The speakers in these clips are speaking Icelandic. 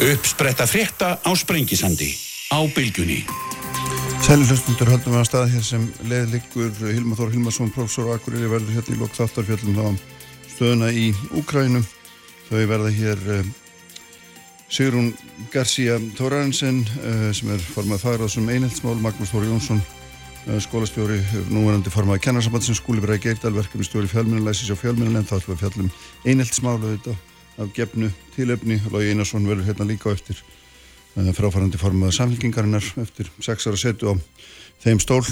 Uppspretta frétta á Sprengisandi á bylgunni. Sæli hlustundur höldum við að staða hér sem leðlikur Hilma Þór Hilmarsson, professor Akureyri verður hérna í lok þáttarfjöldum þá stöðuna í Úkrænum. Þau verða hér uh, Sigrún García Tórarensen uh, sem er formað fagraðsum einheltsmál, Magnús Þóri Jónsson uh, skólastjóri, núverandi formaði kennarsambandsins, skúlibræði Geirdal, verkefni stjóri fjölmjörnulegsis og fjölmjörnulegn, þá ætlum við að fjallum einheltsmálu þetta af gefnu tilöfni, Lógi Einarsson verður hérna líka eftir fráfærandi formaða samfélkingarinnar eftir sex ára setu á þeim stól.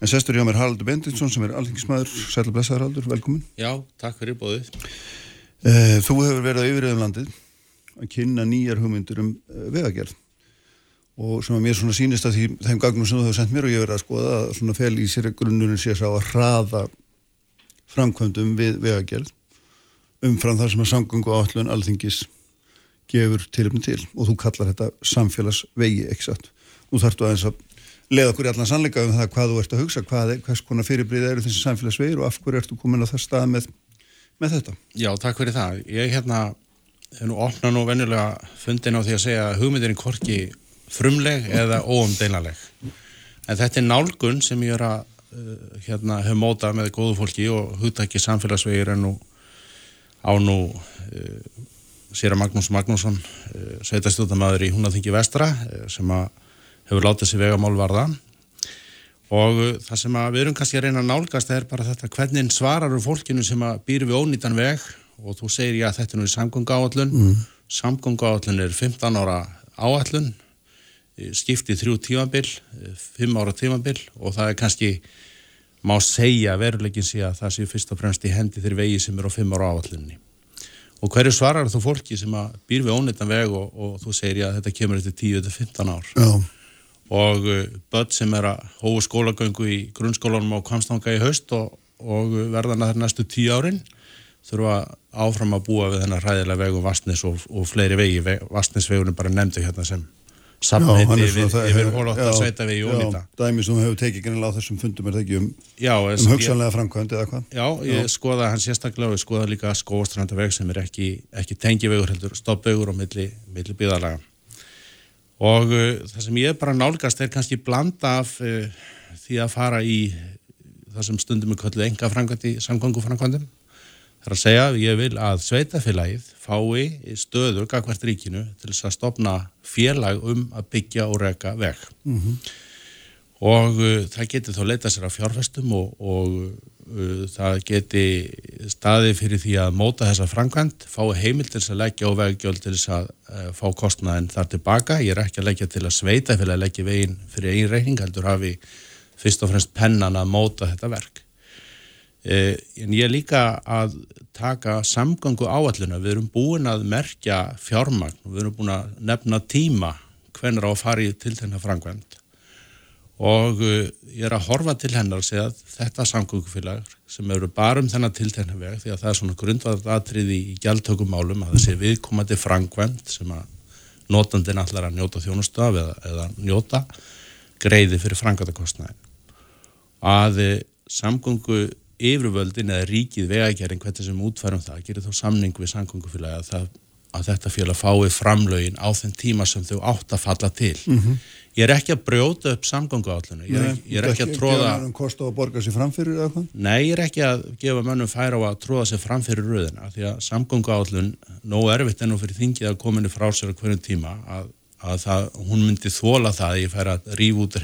En sestur hjá mér Haraldur Bendinsson sem er alþingismæður. Sætla blessaður Haraldur, velkomin. Já, takk fyrir bóðið. Eh, þú hefur verið á yfiröðum landið að kynna nýjar hugmyndur um eh, vegagerð og sem að mér svona sínist að því, þeim gagnum sem þú hefur sendt mér og ég verið að skoða að svona fel í sér grunnurinn sé sá að hraða framkvæmdum við vegagerð umfram þar sem að samgöngu áallun alþingis gefur tilöfni til og þú kallar þetta samfélagsvegi exakt. Nú þarftu aðeins að leiða okkur í allan sannleika um það hvað þú ert að hugsa, hvað, hvers konar fyrirbrið eru þessi samfélagsvegir og af hverju ertu komin á það stað með, með þetta? Já, takk fyrir það. Ég hérna, hef nú opnað nú venjulega fundin á því að segja að hugmyndin er korki frumleg eða óumdeinarleg. En þetta er nálgun sem ég er að uh, hérna, hef mótað með góðu fólki og hugtæki samfélagsvegir en nú á nú uh, sér að Magnús Magnússon uh, sveitastjóðamæður í Húnaþingi vestra sem að hefur látið sér vegamál varða. Og það sem við erum kannski að reyna að nálgast er bara þetta hvernig svarar fólkinu sem að býr við ónýtan veg? Og þú segir já þetta er nú í samgöngu áallun mm. samgöngu áallun er 15 ára áallun skiptið þrjú tímabill 5 ára tímabill og það er kannski má segja verulegin sé að það sé fyrst og fremst í hendi þeirri vegi sem eru á 5 ára áallunni og hverju svarar þú fólki sem að býr við ónýtan veg og, og þú segir já þetta kemur eftir 10-15 ár? Já. Og uh, börn sem er að hóa skólagöngu í grunnskólanum á Kvamstanga í haust og, og verðan að það er næstu tíu árin þurfa áfram að búa við þennar ræðilega vegu Vastnes og, og fleiri vegi Vastnesvegunum bara nefndu hérna sem sammeiti yfir, yfir hólóttar vegi og nýta. Dæmi sem hefur tekið gennilega á þessum fundum er það ekki um, já, um hugsanlega framkvæmd eða hvað? Já, ég já. skoða hann sérstaklega og ég skoða líka skóastrandaveg sem er ekki, ekki tengivegur heldur, stoppvegur og milli, milli byðalaga og uh, það sem ég bara nálgast er kannski blanda af uh, því að fara í það sem stundum er kölluð enga framkvæmdi samgöngu framkvæmdum það er að segja ég vil að sveitafélagið fái stöður gagvært ríkinu til þess að stopna félag um að byggja og reka veg mm -hmm. og uh, það getur þá leita sér af fjárfestum og, og Uh, það geti staði fyrir því að móta þessa framkvæmt, fái heimil til að leggja og veggjöld til þess að uh, fá kostnaðin þar tilbaka. Ég er ekki að leggja til að sveita fyrir að leggja veginn fyrir einn reikning, heldur hafi fyrst og fremst pennan að móta þetta verk. Uh, en ég er líka að taka samgangu áalluna. Við erum búin að merkja fjármagn. Við erum búin að nefna tíma hvenar á að fara í til þennan framkvæmt og uh, ég er að horfa til hennar og segja að þetta samgöngufélag sem eru bara um þennan tiltegna veg því að það er svona grundvallatriði í gjaldtökumálum að þessi viðkomandi frangvend sem að notandinn allar að njóta þjónustöf eða, eða njóta greiði fyrir frangatakostnæðin að uh, samgöngu yfirvöldin eða ríkið vegagerinn hvernig sem útfærum það gerir þá samning við samgöngufélagi að, að þetta félag fái framlögin á þenn tíma sem þau átt að falla til mm -hmm. Ég er ekki að brjóta upp samgangu állinu. Ég, Nei, ég er ekki að tróða... Nei, ég er ekki að gefa mönnum færa á að tróða sér framfyrir röðina því að samgangu állun, nóg erfitt ennum fyrir þingið að kominni frá sér á hverjum tíma að, að það, hún myndi þóla það að ég færa að ríf út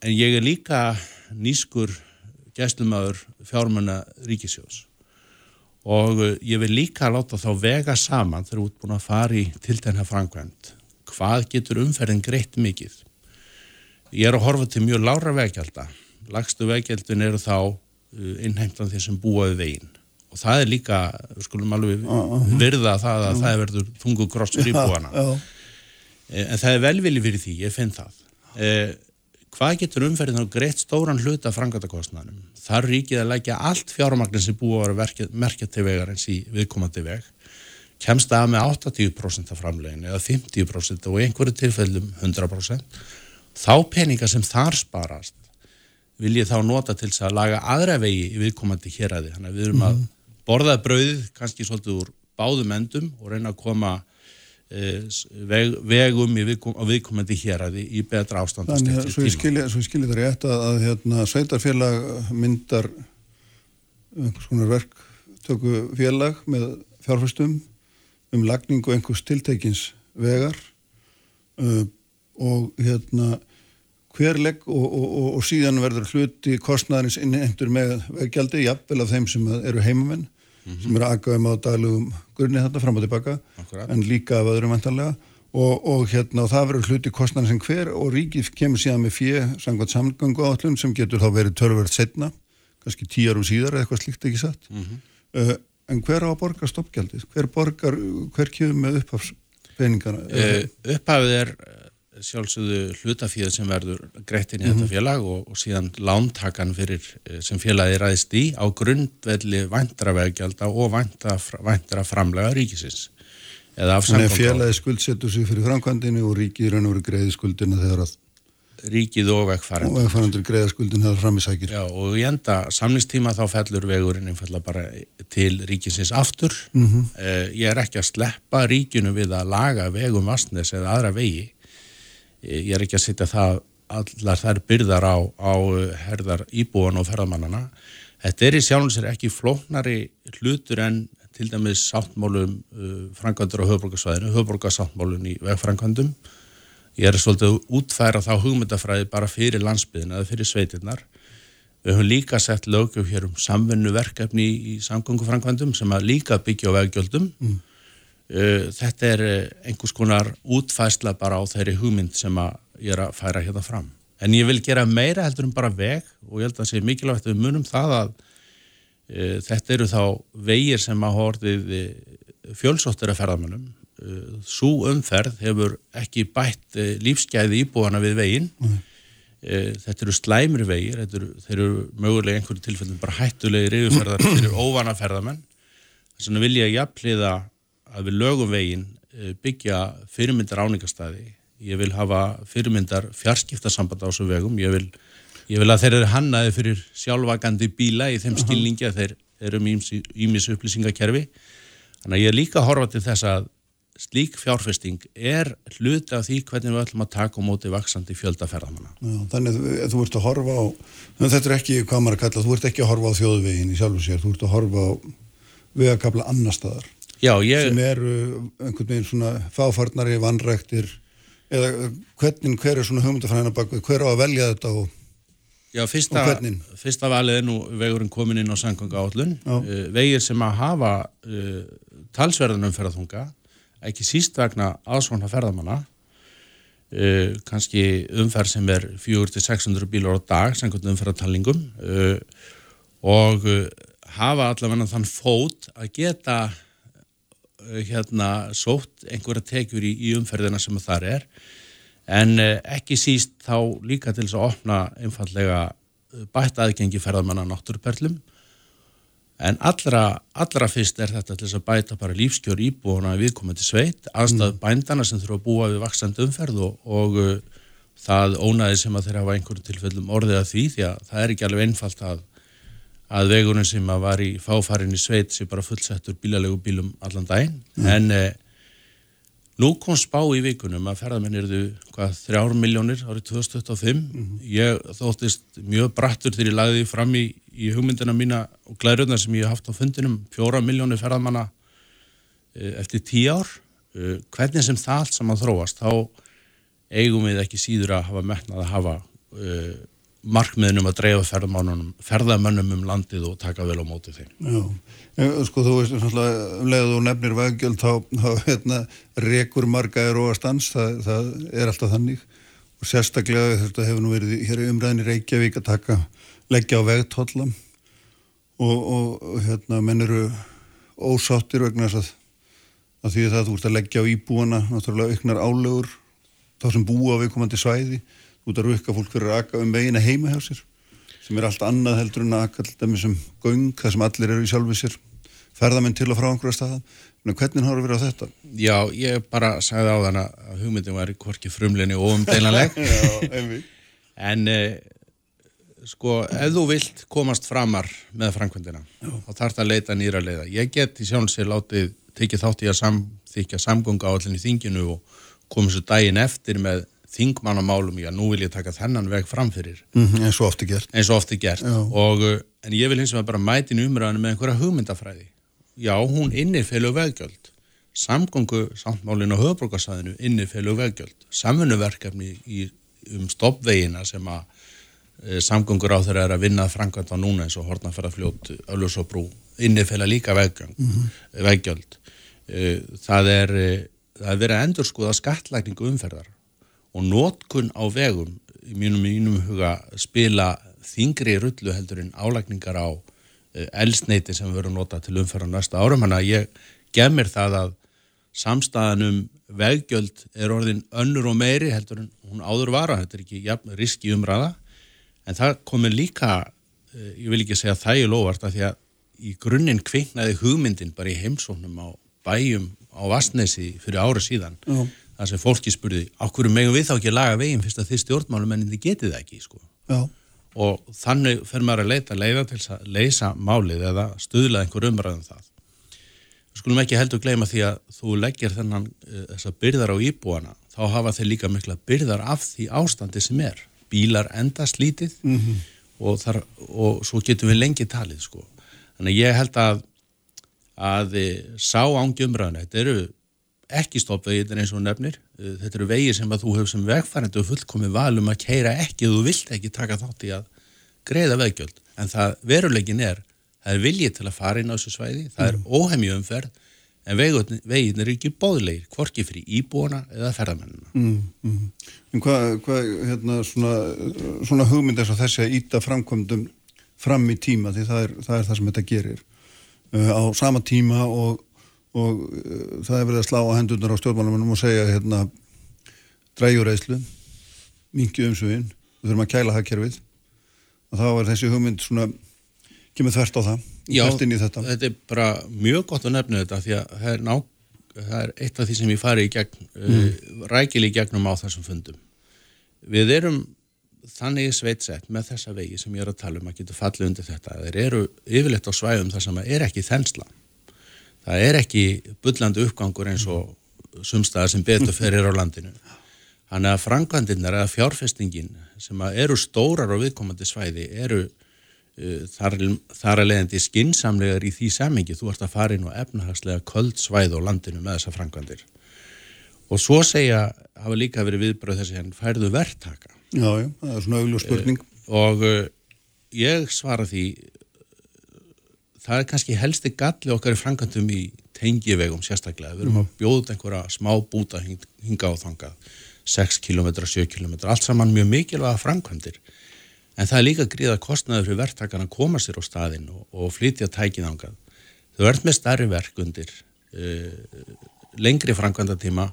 þennan. En ég er líka nýskur gæstlumöður fjármanna ríkisjós og eh, ég vil líka láta þá vega saman þegar út búin að fara í tiltegna framkvæmt hvað getur umferðin greitt mikið? Ég er að horfa til mjög lára vegjálta lagstu vegjaldin eru þá eh, innheimtan þeir sem búaði veginn. Og það er líka, skulum alveg virða það að það er verður þungu gross fríbúana eh, en það er velvili fyrir því, ég finn það hvað getur umferðin á greitt stóran hluta frangatakostnanum? Þar ríkið að leggja allt fjármagnir sem búið að vera merkja til vegar eins í viðkomandi veg kemst það með 80% af framlegin eða 50% og einhverju tilfellum 100% þá peninga sem þar sparast vil ég þá nota til þess að laga aðra vegi í viðkomandi hér að því þannig að við erum að mhm. borða brauðið kannski svolítið úr báðum endum og reyna að koma veg, vegum viðkom, á viðkomandi hér að í betra ástand Þannig að svo ég skilji það rétt að, að hérna, sveitarfélag myndar einhvers konar verktöku félag með fjárfæstum um lagningu einhvers tiltekins vegar uh, og hérna hver legg og, og, og, og síðan verður hluti kostnæðarins innhendur með veggjaldi, jafnvel af þeim sem eru heimamenn, mm -hmm. sem eru aðgæðum á daglugum grunni þetta fram og tilbaka Akkurat. en líka af öðrum vantanlega og hérna og það verður hluti kostnæðarins sem hver og ríkið kemur síðan með fjö sangvært samgöngu áallun sem getur þá verið törverð setna, kannski tíu árum síðar eða eitthvað slíkt ekki satt mm -hmm. uh, en hver á að borga stoppgjaldið? Hver borgar, hver kjöfum með upphafspeningana? Uh, upphafið er sjálfsögðu hlutafíð sem verður greittinn í mm -hmm. þetta mhm. félag og, og síðan lántakan fyrir eh, sem félagi ræðist í á grundvelli væntra vegjálta og væntra, væntra framlega ríkisins Þannig að félagi skuldsetur sig fyrir framkvæmdini og ríkið raun og veru greiði skuldina þegar að ríkið og vegfærandur og vegfærandur greiða skuldin þegar fram í sækir Já og í enda samlingstíma þá fellur vegurinn einfalla bara til ríkinsins aftur mm -hmm. ég er ekki að sleppa ríkinu við að laga vegum vastnes eða aðra vegi ég er ekki að setja það allar þær byrðar á, á uh, herðar íbúan og ferðamannana þetta er í sjálfins er ekki flóknari hlutur en til dæmis sáttmálum uh, frangvandur á höfbrukarsvæðinu, höfbrukarsáttmálun í vegfrangvandum ég er svolítið að útfæra þá hugmyndafræði bara fyrir landsbyðina eða fyrir sveitirnar. Við höfum líka sett lögjöf hér um samvennu verkefni í samgöngufrangvandum sem að líka byggja á veggjöldum. Mm. Uh, þetta er uh, einhvers konar útfæsla bara á þeirri hugmynd sem ég er að færa hérna fram. En ég vil gera meira heldur um bara veg og ég held að það sé mikilvægt að við munum það að uh, þetta eru þá vegir sem að horfið fjölsóttir af ferðamönnum. Sú umferð hefur ekki bætt lífsgæði íbúana við veginn. Mm. Þetta eru slæmri vegir, eru, þeir eru mögulega einhverju tilfellin bara hættulegir yfirferðar, þeir eru óvana ferðamenn. Þess vegna vil ég jafnliða að við lögum veginn eh, byggja fyrirmyndar áningastæði ég vil hafa fyrirmyndar fjarskiptasamband á þessu vegum ég vil, ég vil að þeir eru hannaði fyrir sjálfvagandi bíla í þeim skilningi að þeir eru um ímis upplýsingakerfi þannig að ég er líka að horfa til þess að slík fjárfesting er hluti af því hvernig við ætlum að taka á móti vaksandi fjöldaferðamanna. Þannig að þú ert að horfa á, þetta er ekki hvað maður að kalla, þú ert ekki að horfa á þjóðvegin í sjálfu sér, þú ert að horfa á vegakabla annar staðar. Já, ég... sem eru einhvern veginn svona fáfarnari, vannræktir eða hvernig, hver er svona hugmyndafræðina bak hver á að velja þetta og, Já, fyrsta, og hvernig? Fyrsta valið er nú vegurinn komin inn á sanganga állun uh, vegir sem að hafa uh, talsverðan umferðarþunga ekki síst vegna ásvona ferðamanna. Uh, kannski umferð sem er 400-600 bílar á dag sannkvæmt umferðartallingum uh, og hafa allavega þann fót að geta Eh, hérna sótt einhverja tekjur í, í umferðina sem það er en eh, ekki síst þá líka til þess að opna einfallega eh, bætt aðgengi ferðarmanna náttúruperlum en allra, allra fyrst er þetta til þess að bæta bara lífskjör íbúana viðkomandi sveit, aðstæðu mm. bændana sem þurfa að búa við vaksand umferð og, og það ónaði sem að þeirra hafa einhverju tilfellum orðið að því því að það er ekki alveg einfalt að að vegurinn sem að var í fáfarin í sveit sem bara fullsettur bílalegu bílum allan daginn mm. en eh, nú kom spá í vikunum að ferðamenn erðu hvað þrjár miljónir árið 2025 mm. ég þóttist mjög brattur þegar ég lagði fram í, í hugmyndina mína og glæruðna sem ég haft á fundinum fjóra miljónir ferðamanna eh, eftir tíu ár eh, hvernig sem það allt saman þróast þá eigum við ekki síður að hafa metnað að hafa eh, markmiðnum að dreifa ferðamönnum um landið og taka vel á móti þeim. Já, sko þú veist um leiðu og nefnir veggjöld þá, þá hérna, rekur marga er og að stans, það, það er alltaf þannig. Og sérstaklega þetta hefur nú verið hér í umræðinni Reykjavík að taka, leggja á vegtóllam og, og, hérna menn eru ósáttir vegna þess að, að því að það þú ert að leggja á íbúana náttúrulega auknar álögur þá sem búa við komandi svæði út að rukka fólk fyrir að aka um vegina heima hjá sér sem er allt annað heldur en að aka alltaf með sem göng, það sem allir eru í sjálfu sér ferðamenn til og frá einhverja staða. Hvernig har það verið á þetta? Já, ég bara sagði á þann að hugmyndin var hvorki frumleginni og umdeinanleg en eh, sko, ef þú vilt komast framar með framkvöndina þá þarf það að leita nýra leiða. Ég get í sjálfsvegar látið tekið þátt í að samþykja samgöngu áallin í þinginu og komið svo daginn eftir með þingmannamálum, já nú vil ég taka þennan veg framfyrir. Mm -hmm, eins og ofti gert. Eins og ofti gert. Og, uh, en ég vil hins vegar bara mæti umræðinu með einhverja hugmyndafræði. Já, hún innir félög veggjöld. Samgöngu samtmálinu á höfbrukarsæðinu innir félög veggjöld. Samfunuverkefni um stoppvegina sem að e, samgöngur á þeirra er að vinna frangvænt á núna eins og hortnafærafljót, öllus og brú. Innir félög líka veggjöld. Mm -hmm. veggjöld. E, það er, e, það er verið að endur skoða skattlækningu umferðar og nótkun á vegum í mínum, mínum huga spila þingri rullu heldur en álækningar á eh, elsneiti sem verður nota til umferðar næsta árum, hann að ég gef mér það að samstæðanum veggjöld er orðin önnur og meiri heldur en hún áður vara þetta er ekki ja, riski umræða. En það komir líka eh, ég vil ekki segja það ég lofart að því að í grunninn kviknaði hugmyndin bara í heimsóknum á bæjum á Vastnesi fyrir ára síðan. Já þar sem fólki spurði, okkur megum við þá ekki að laga veginn fyrst að þið stjórnmálum en þið getið það ekki, sko. Og þannig fer maður að leita leiða til að leysa málið eða stuðla einhver umræðum það. Við skulum ekki heldur gleyma því að þú leggir þennan uh, þessar byrðar á íbúana, þá hafa þeir líka mikla byrðar af því ástandi sem er. Bílar enda slítið mm -hmm. og, þar, og svo getum við lengi talið, sko. Þannig ég held að að eh, sá ángi umræðinu, þetta eru ekki stoppvegið eins og nefnir uh, þetta eru vegið sem að þú hefur sem vegfærandi og fullkomið valum að keira ekki og þú vilt ekki taka þátt í að greiða veggjöld en það verulegin er það er viljið til að fara inn á þessu svæði það er mm. óhemju umferð en veginn er ekki bóðleir hvorki fyrir íbúana eða ferðamennina mm, mm. En hvað hva, hérna, svona, svona hugmynd er svo þessi að íta framkvöndum fram í tíma því það er það, er það sem þetta gerir uh, á sama tíma og og uh, það er verið að slá á hendunar á stjórnmálumennum og segja hérna dræjureyslu mingi umsugin, við þurfum að kæla hagkerfið og þá er þessi hugmynd svona, kemur þvert á það Já, þetta. þetta er bara mjög gott að nefna þetta því að það er, ná, það er eitt af því sem ég fari í gegn uh, mm. uh, rækili gegnum á þessum fundum við erum þannig sveitsett með þessa vegi sem ég er að tala um að geta fallið undir þetta þeir eru yfirleitt á svæðum þar sem er ekki þensla það er ekki bullandi uppgangur eins og sumstaðar sem betur ferir á landinu. Þannig að frangvandirnar eða fjárfestingin sem eru stórar á viðkomandi svæði eru uh, þar, þar að leiðandi skinsamlegar í því semingi. Þú ert að fara inn á efnahagslega köld svæð á landinu með þessa frangvandir. Og svo segja, hafa líka verið viðbröð þessi henn, færðu verktaka. Já, já, það er svona auðvitað spurning. Uh, og uh, ég svara því það er kannski helsti galli okkar í frangantum í tengivegum sérstaklega. Við erum að bjóða einhverja smá búta hinga á þanga 6 km, 7 km, allt saman mjög mikilvæga frangandir. En það er líka gríða kostnaður fyrir verktakarna að koma sér á staðin og, og flytja tækið ángað. Þau ert með starri verk undir uh, lengri frangandatíma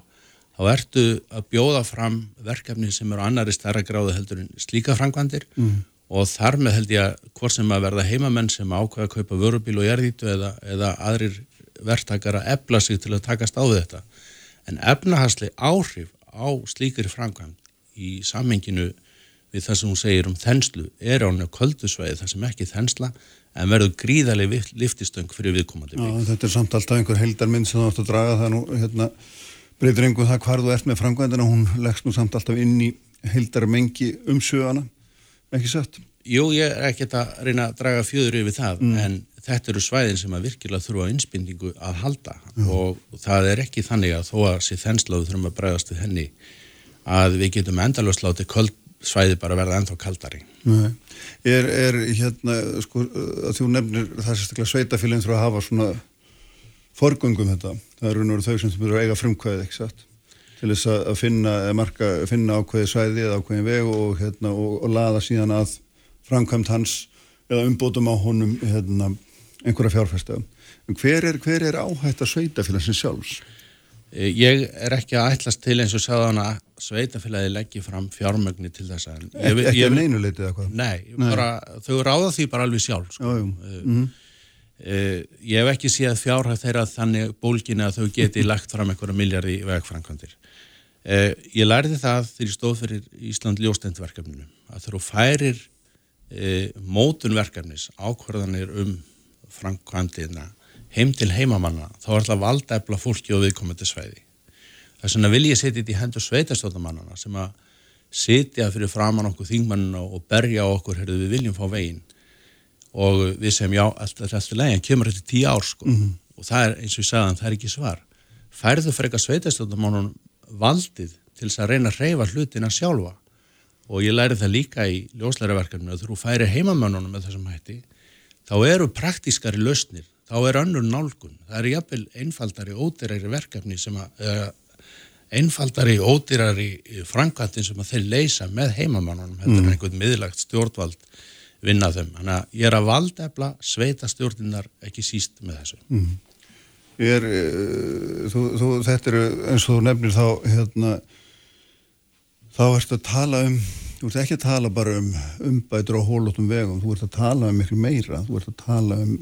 þá ertu að bjóða fram verkefni sem eru annari starra gráðu heldur en slíka frangandir mm og þar með held ég að hvort sem að verða heimamenn sem ákveða að kaupa vörubíl og jærðítu eða, eða aðrir verktakar að ebla sig til að takast á þetta. En efnahasli áhrif á slíkri framkvæmd í sammenginu við það sem hún segir um þenslu er á nefn köldusvæði það sem ekki þensla en verður gríðarlega liftistöng fyrir viðkomandi Já, þetta er samt alltaf einhver heldarmynd sem þú átt að draga það nú hérna, breytir einhver það hvar þú ert með framkvæmdina hún leggst nú samt alltaf inn í heldarmengi umsögana ekki sett? Jú, ég er ekkert að reyna að draga fjöður yfir það, mm. en þetta eru svæðin sem að virkilega þurfa einspindingu að halda mm. og það er ekki þannig að þó að sér þennsláðu þurfum að bregast við henni að við getum endalust látið svæði bara verða ennþá kaldari. Nei. Er, er hérna, sko, þú nefnir það sérstaklega sveitafélagin þurfa að hafa svona forgöngum þetta, það eru nú þau sem þú byrjar að eiga frumkvæðið, ekki satt? Til þess að finna, marka, finna ákveði svæði eða ákveðin veg og, hérna, og, og laða síðan að framkvæmt hans eða umbótum á honum hérna, einhverja fjárfæstöðum. En hver er, hver er áhætt að sveitafélagsins sjálfs? Eh, ég er ekki að ætlast til eins og sagðan að sveitafélagi leggja fram fjármögni til þess að... Ek, ekki af neinu leitið eða hvað? Nei, nei. Bara, þau ráða því bara alveg sjálf. Sko. Já, jú. Uh, ég hef ekki séð fjárhæð þeirra þannig bólginni að þau geti lagt fram einhverja miljardi vegframkvæmdir. Uh, ég lærði það þegar ég stóð fyrir Ísland ljóstendverkefninu að þegar þú færir uh, mótunverkefnis ákvarðanir um framkvæmdina heim til heimamanna þá er alltaf valdæfla fólki og viðkomandi sveiði. Þess vegna vil ég setja þetta í hendur sveitastóttamannana sem að setja fyrir framann okkur þingmannina og berja okkur, heyrðu við viljum fá veginn og við segjum já, alltaf alltaf leginn, kemur þetta tíu ár sko mm -hmm. og það er eins og ég sagðan, það er ekki svar færðu frekar sveitastóttamannunum valdið til þess að reyna að reyfa hlutina sjálfa og ég læri það líka í ljóslæraverkefni að þú færi heimamannunum með þessum hætti þá eru praktískari lausnir þá er önnur nálgun, það er jafnvel einfaldari ódýrari verkefni sem að einfaldari ódýrari framkvæmtin sem að þeir leysa með heimamannunum, þetta mm. er einhvern miðlagt stjórnvald vinna þeim. Þannig að ég er að valdefla sveita stjórninar ekki síst með þessu. Mm. Er, uh, þú, þú, þetta eru eins og þú nefnir þá hérna, þá ertu að tala um þú ert ekki að tala bara um umbætur og hólótum vegum, þú ert að tala um miklu meira, þú ert að tala um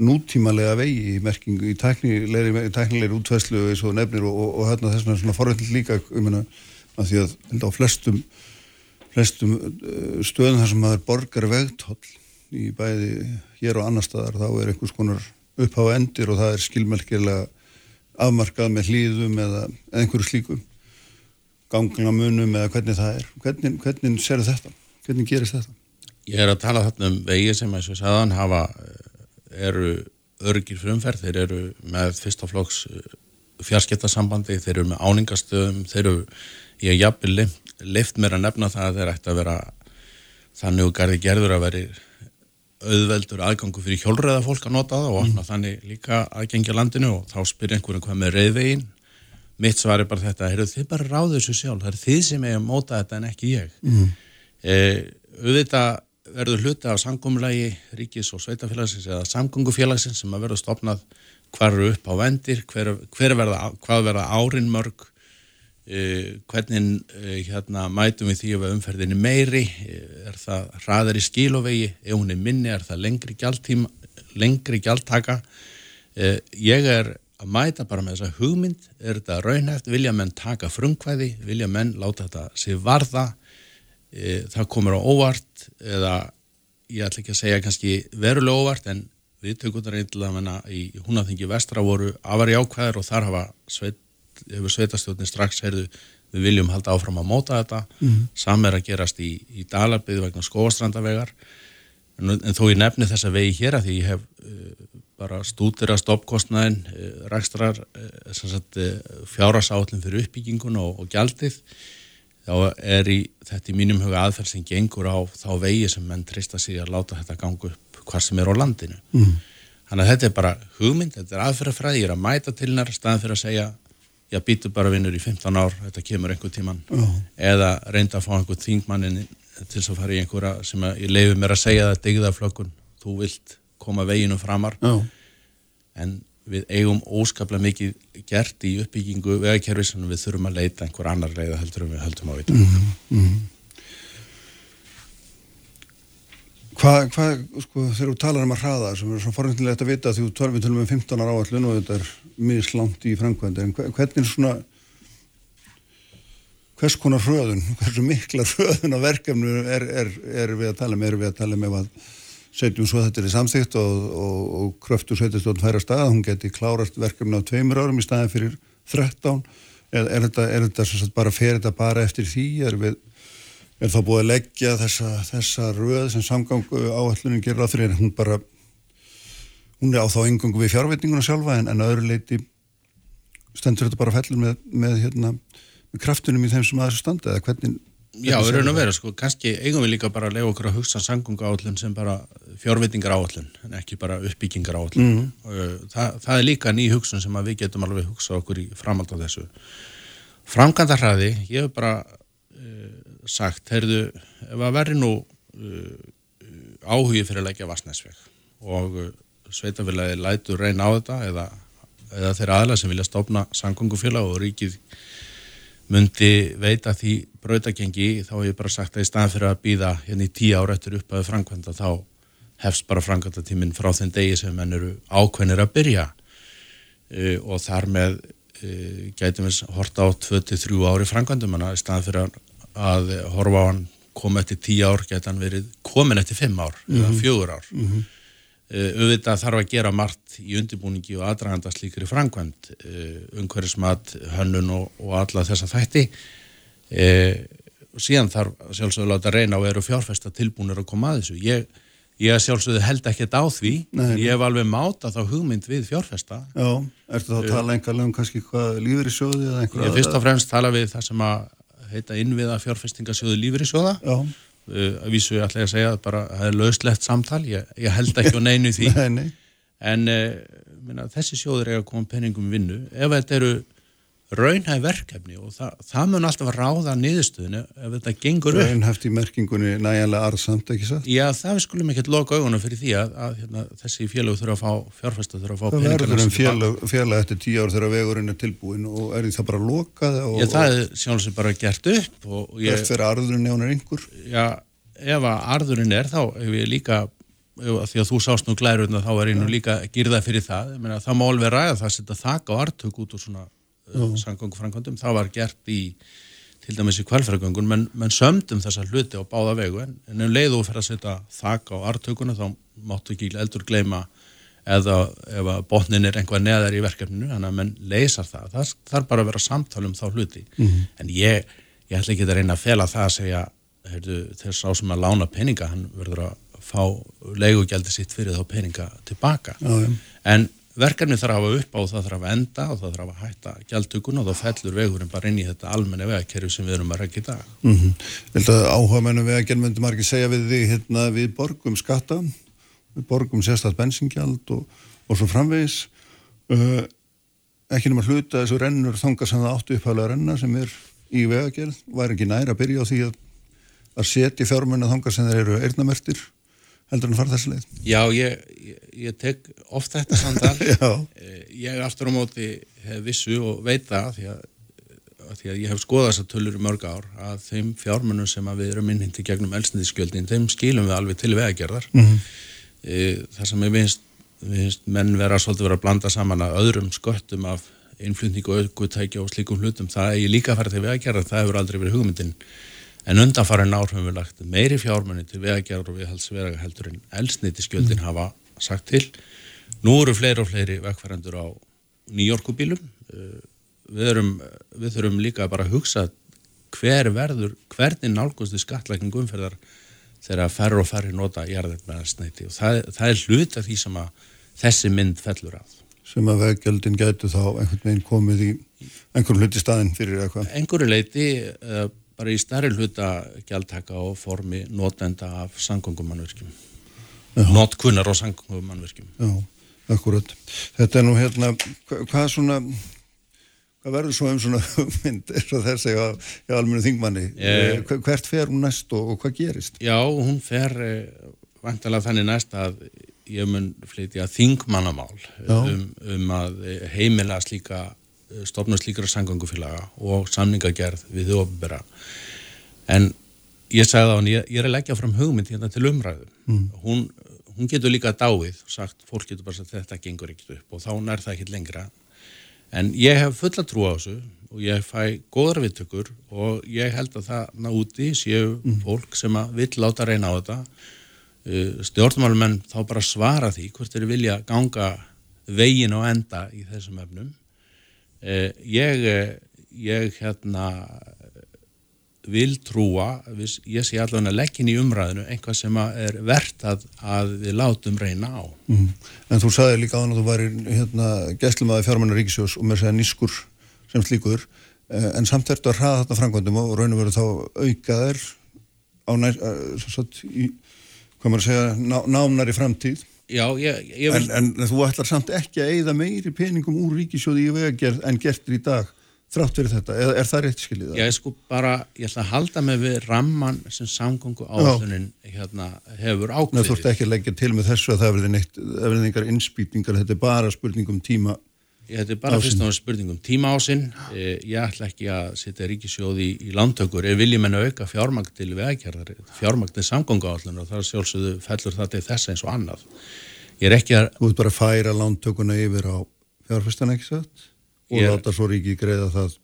nútímalega vegi í merkingu, í tæknilegri, tæknilegri útvæslu eins og nefnir og, og, og hérna þess vegna svona forveitil líka um hérna að því að á flestum flestum uh, stöðum þar sem það er borgar vegtoll í bæði hér og annar staðar þá er einhvers konar upphafa endir og það er skilmelkilega afmarkað með hlýðum eða einhverju slíkum ganglamunum eða hvernig það er hvernig, hvernig ser þetta? Hvernig gerist þetta? Ég er að tala þarna um vegi sem að svo saðan hafa eru örgir frumferð, þeir eru með fyrstaflokks fjarskiptasambandi, þeir eru með áningastöðum, þeir eru í að jafnvel lift mér að nefna það að þeir ætti að vera þannig og garði gerður að veri auðveldur aðgangu fyrir hjólreða fólk að nota það og mm. þannig líka aðgengja landinu og þá spyr einhverjum hvað með reyðvegin mitt svar er bara þetta, heyrðu þið bara ráðu þessu sjálf það er þið sem er að móta þetta en ekki ég mm. eh, auðvitað verður hluti af samgómulagi ríkis og sveitafélagsins eða samgóngufélagsins sem að verður stopnað hvar eru upp á vendir hver, hver verða, hvað verða árin mörg hvernig uh, hérna, mætum við því að umferðinni meiri? Uh, er það hraðar í skílovegi ef hún er minni er það lengri gjaldtíma lengri gjaldtaka? Ég er að mæta bara með þessa hugmynd. Er þetta raunhæft, vilja menn taka frumkvæði, vilja menn láta þetta sér varða? Það komur á óvart eða ég ætla ekki að segja kannski verulega óvart en við tökum þetta reyndlega í húnaþingi vestra voru afari ákvæðir og þar hafa sveit hefur sveitastjórnin strax heyrðu við viljum halda áfram að móta þetta mm -hmm. sam er að gerast í, í Dalarbygð vegna skóastrandavegar en, en þó ég nefni þessa vegi hér að því ég hef uh, bara stútir að stoppkostnaðin uh, rækstrar uh, fjárasállin fyrir uppbyggingun og, og gjaldið þá er í, þetta í mínum huga aðferð sem gengur á þá vegi sem menn trista sig að láta þetta ganga upp hvað sem er á landinu mm. þannig að þetta er bara hugmynd, þetta er aðferðafræði ég er að mæta til hennar staðan fyrir að segja já býtu bara vinnur í 15 ár þetta kemur einhver tíman oh. eða reynda að fá einhver þingmannin til þess að fara í einhverja sem að, ég leiði mér að segja það digðaflökkun, þú vilt koma veginu framar oh. en við eigum óskaplega mikið gert í uppbyggingu vegakerfi sem við þurfum að leita einhver annar leiða heldur en við höldum á vita mm -hmm. mm -hmm. Hvað, hva, sko, þegar þú talar um að hraða sem er svona forhundilegt að vita því þú við tölum um 15 ára áallun og þetta er mjög slánt í framkvæmdi en hvernig svona hvers konar hröðun, hversu mikla hröðun á verkefnu er, er, er við að tala með, um? er við að tala með að setjum svo þetta í samþygt og, og, og kröftu setjast á færa stað, hún geti klárast verkefnu á tveimur árum í staðin fyrir 13, er, er þetta, þetta bara fer þetta bara eftir því, er við er þá búið að leggja þessa, þessa röð sem samgangu áallunin gerir á en hún bara hún er á þá engungu við fjárveitninguna sjálfa en, en öðru leiti stendur þetta bara fellur með, með, hérna, með kraftunum í þeim sem að þessu standa eða hvernig Já, við erum að vera, sko, kannski eigum við líka bara að lega okkur að hugsa sangunga áallun sem bara fjárveitingar áallun en ekki bara uppbyggingar áallun mm -hmm. Þa, það er líka ný hugsun sem við getum alveg hugsað okkur í framhald á þessu. Framkvæmdarhraði, ég hef bara sagt, heyrðu, ef að veri nú uh, áhugi fyrir að leggja Vassnæsveg og uh, sveitafélagi lætur reyna á þetta eða, eða þeirra aðla sem vilja stopna sangungufélag og ríkið myndi veita því brautagengi þá hef ég bara sagt að í staðan fyrir að býða hérna í tíu ára eftir upp að framkvæmda þá hefst bara framkvæmdatíminn frá þenn degi sem menn eru ákveðnir að byrja. Uh, og þar með uh, gætum við horta á 23 ári framkvæmdum en að í staðan fyrir að að horfa á hann koma eftir tíu ár, geta hann verið komin eftir fimm ár mm -hmm. eða mhm. fjögur ár mm -hmm. Uh, auðvitað þarf að gera margt í undirbúningi og aðdraganda slíkri framkvæmt uh, umhverfismat, hönnun og, og alla þessa þætti uh, og síðan þarf sjálfsögðu láta reyna og eru fjárfesta tilbúinir að koma að þessu ég, ég sjálfsögðu held ekkert á því Nei. ég hef alveg máta þá hugmynd við fjárfesta Já, ertu þá að tala engarlega um kannski hvað lífur í sjóði eða einhverja ég fyrst og fremst tala við það sem að heita innviða fjárfestingasjóðu lífyrísjóða Já, uh, að vísu ég ætla að segja að bara það er lauslegt samtal, ég, ég held ekki á neinu því. Nei, nei. En uh, minna, þessi sjóður eiga að koma penningum vinnu. Ef þetta eru raunhæg verkefni og það, það mun alltaf að ráða niðurstöðinu ef þetta gengur upp. Raunhæft í merkingunni næjanlega arðsamt, ekki satt? Já, það við skulum ekkert loka augunum fyrir því að, að hérna, þessi félög þurfa að fá fjárfæsta þurfa að fá Það verður peningana um félag, félag eftir tíu ár þegar vegurinn er tilbúin og er það bara lokað og, Já, það er sjálfsög bara gert upp og og og hvert fyrir arðurinn er einhver? Já, ef að arðurinn er þá hef ég líka að því að þú sást nú glærurna þá er nú líka girða fyrir það, ég meina það má alveg ræða það að setja þak á artök út úr svona uh, samgöngufrankvöndum, það var gert í til dæmis í kvalfæragöngun menn, menn sömdum þessa hluti á báða vegu en, en um leið og fyrir að setja þak á artökuna þá máttu ekki eldur gleyma eða ef að botnin er einhvað neðar í verkefninu, þannig að menn leysar það. Það þarf bara að vera samtal um þá hluti. En ég, ég ætla ekki að reyna að fela það að segja heyrðu, þess á sem að lána peninga, hann verður að fá leigugjaldi sitt fyrir þá peninga tilbaka. Já, já. en verkefni þarf að hafa upp á það þarf að enda og það þarf að hætta gjaldtökun og þá fellur vegurinn bara inn í þetta almenni vegakerfi sem við erum að regja í dag. Mm -hmm. Að áhuga mennum við að genmyndum margir segja við þig hérna við borgum skatta við borgum sérstætt bensingjald og, og svo framvegis. Uh, ekki nema hluta þessu rennur þanga sem það áttu upphæflega að renna sem er í vegagerð, væri ekki nær að byrja á því að, að setja fjármunna þanga sem þeir eru eirnamertir heldur en fara þessi leið? Já, ég, ég, ég tek oft þetta samtal. Eh, ég aftur á móti hef vissu og veit það því að, að því að ég hef skoðað þessar tölur í mörg ár að þeim fjármunum sem við erum innhyndi gegnum elsnitiskjöldin, þeim skilum við alveg til vegagerðar. Mm -hmm. þar sem ég finnst, finnst menn vera svolítið vera að blanda saman að öðrum sköttum af innflutning og aukutækja og slíkum hlutum, það er ég líka að fara til vegagerðar, það hefur aldrei verið hugmyndin en undanfarin ár höfum við lagt meiri fjármunni til vegagerðar og viðhaldsvega heldur en elsnitiskjöldin hafa sagt til Nú eru fleiri og fleiri vegfærandur á nýjorkubílum. Við, erum, við þurfum líka bara að hugsa hver verður, hvernig nálgust við skattlækning umferðar þegar færri og færri nota jarðarmeðarsneiti og það, það er hlut af því sem að þessi mynd fellur af. sem að veggjöldin gætu þá einhvern veginn komið í einhvern hluti staðinn fyrir eitthvað Engur leiti uh, bara í starri hluta gjaldtaka og formi notenda af sangongumannverkjum. Notkunnar og sangongumannverkjum. Já, akkurat. Þetta er nú hérna, hva- hvað svona, hvað verður svo um svona hugmynd eins og þessi á, á almennu þingmanni? Eh. Eh, Hvert fer hún næst og, og hvað gerist? Já, hún fer eh, vantalega þannig næst að ég mun flytja þingmannamál um, um að eh, heimila slíka eh, stofna slíkra sangangufélaga og samningagerð við þau opinbera. En ég sagði á hann, ég, ég er að leggja fram hugmynd hérna til umræðu. Hún, hún getur líka dáið sagt, fólk getur bara sagt þetta gengur ekkert upp og þá nær það ekkert lengra. En ég hef fulla trú á þessu og ég fæ góðar viðtökur og ég held að það ná úti séu fólk sem að vill láta reyna á þetta. Uh, stjórnmálumenn þá bara svara því hvort þeir vilja ganga vegin og enda í þessum efnum ég, eh, ég hérna vil trúa, ég sé allavega inn í umræðinu einhvað sem er verðt að, að við látum reyna á. Mm. En þú sagði líka áðan að þú væri hérna gæstlumæði fjármennar ríkisjós og með segja nískur sem slíkur eh, en samt ertu að hraða þetta frangvöndum og raun og veru þá auka þær á nær, uh, satt, í, hvað maður að segja, ná, námnar í framtíð Já, ég, ég vil... en, en þú ætlar samt ekki að eigða meiri peningum úr ríkisjóði í vegagerð en gertir í dag þrátt fyrir þetta, eða er það rétt skiljið? Já, ég sko bara, ég ætla að halda mig við ramman sem samgöngu áallunin hérna hefur Nei, þú ákveðið. ert ekki að leggja til með þessu að það verði neitt, það verði einhver innspýtingar, þetta er bara spurning um tíma. Þetta er bara Ásinn. fyrst og náttúrulega spurning um tíma ásinn. Ég ætla ekki að setja ríkisjóði í, í lántökur. Ég vilji menna auka fjármagn til vegakerðar, fjármagn til samgöngu áallunin og það er sjálfsögðu fellur það til þess eins og annað. Ég er ekki að, Þú ert bara að færa lántökuna yfir á fjárfestan ekki satt og Ég- láta svo ríki greiða það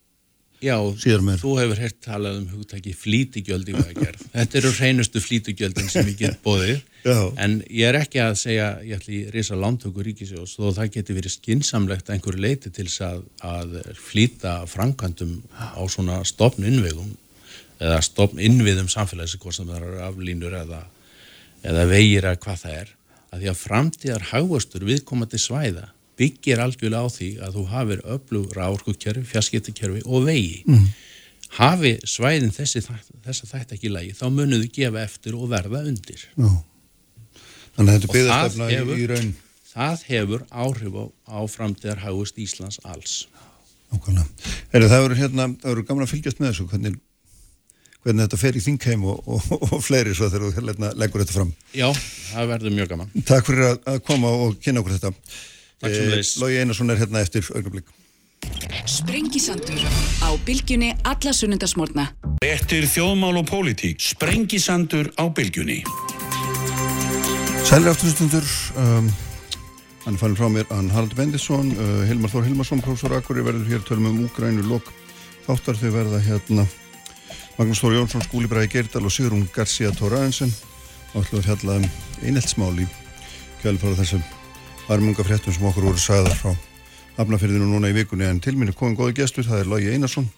Já, þú hefur hert talað um hugtæki flítigjöld í vegagerð. Þetta eru hreinustu flítigjöldin sem ég get bóðið, Já. en ég er ekki að segja, ég ætli að reysa lántöku ríkisjós, þó það geti verið skinsamlegt að einhverju leiti til að, að flýta framkvæmdum á svona stopn innvegum eða stopn innviðum samfélags, hvort sem það eru aflínur eða, eða vegir eða hvað það er, að því að framtíðar hagvastur viðkomandi svæða byggir algjörlega á því að þú hafir öflugra áorkukerfi, fjarskiptakerfi og vegi. Mm. Hafi svæðin þessi, þess að þetta ekki lægi, þá munuðu gefa eftir og verða undir. Já. Þannig að þetta byggðastefna hefur- í raun. Það hefur áhrif á, á framtíðar hagvast Íslands alls. Nákvæmlega. Heri, það verður hérna, gaman að fylgjast með þessu, hvernig, hvernig þetta fer í þingheim og, og, og fleiri svo þegar þú hérna, leggur þetta fram. Já, það verður mjög gaman. Takk fyrir að, að koma og kynna okkur þetta. Takk sömuleiðis. Lógi Einarsson er hérna eftir augnablik. Sprengisandur á bylgjunni alla sunnundasmórna. Eftir þjóðmál og pólitík. Sprengisandur á bylgjunni. Sælir afturstundur, um, hann er fannir frá mér, hann Harald Bendisson, uh, Hilmar Þór Hilmarsson, professor Akuri verður hér tölum um Úgrænu lok þáttar. Þau verða hérna Magnús Þór Jónsson, Skúli Bræði Geirdal og Sigrun García Tóraðinsen og ætlum að fjalla um eineltsmál í kjálfara þessum armunga fréttum sem okkur voru sagðar frá Hafnafyrðinu núna í vikunni. En til minni komum góði gestur, það er Lógi Einarsson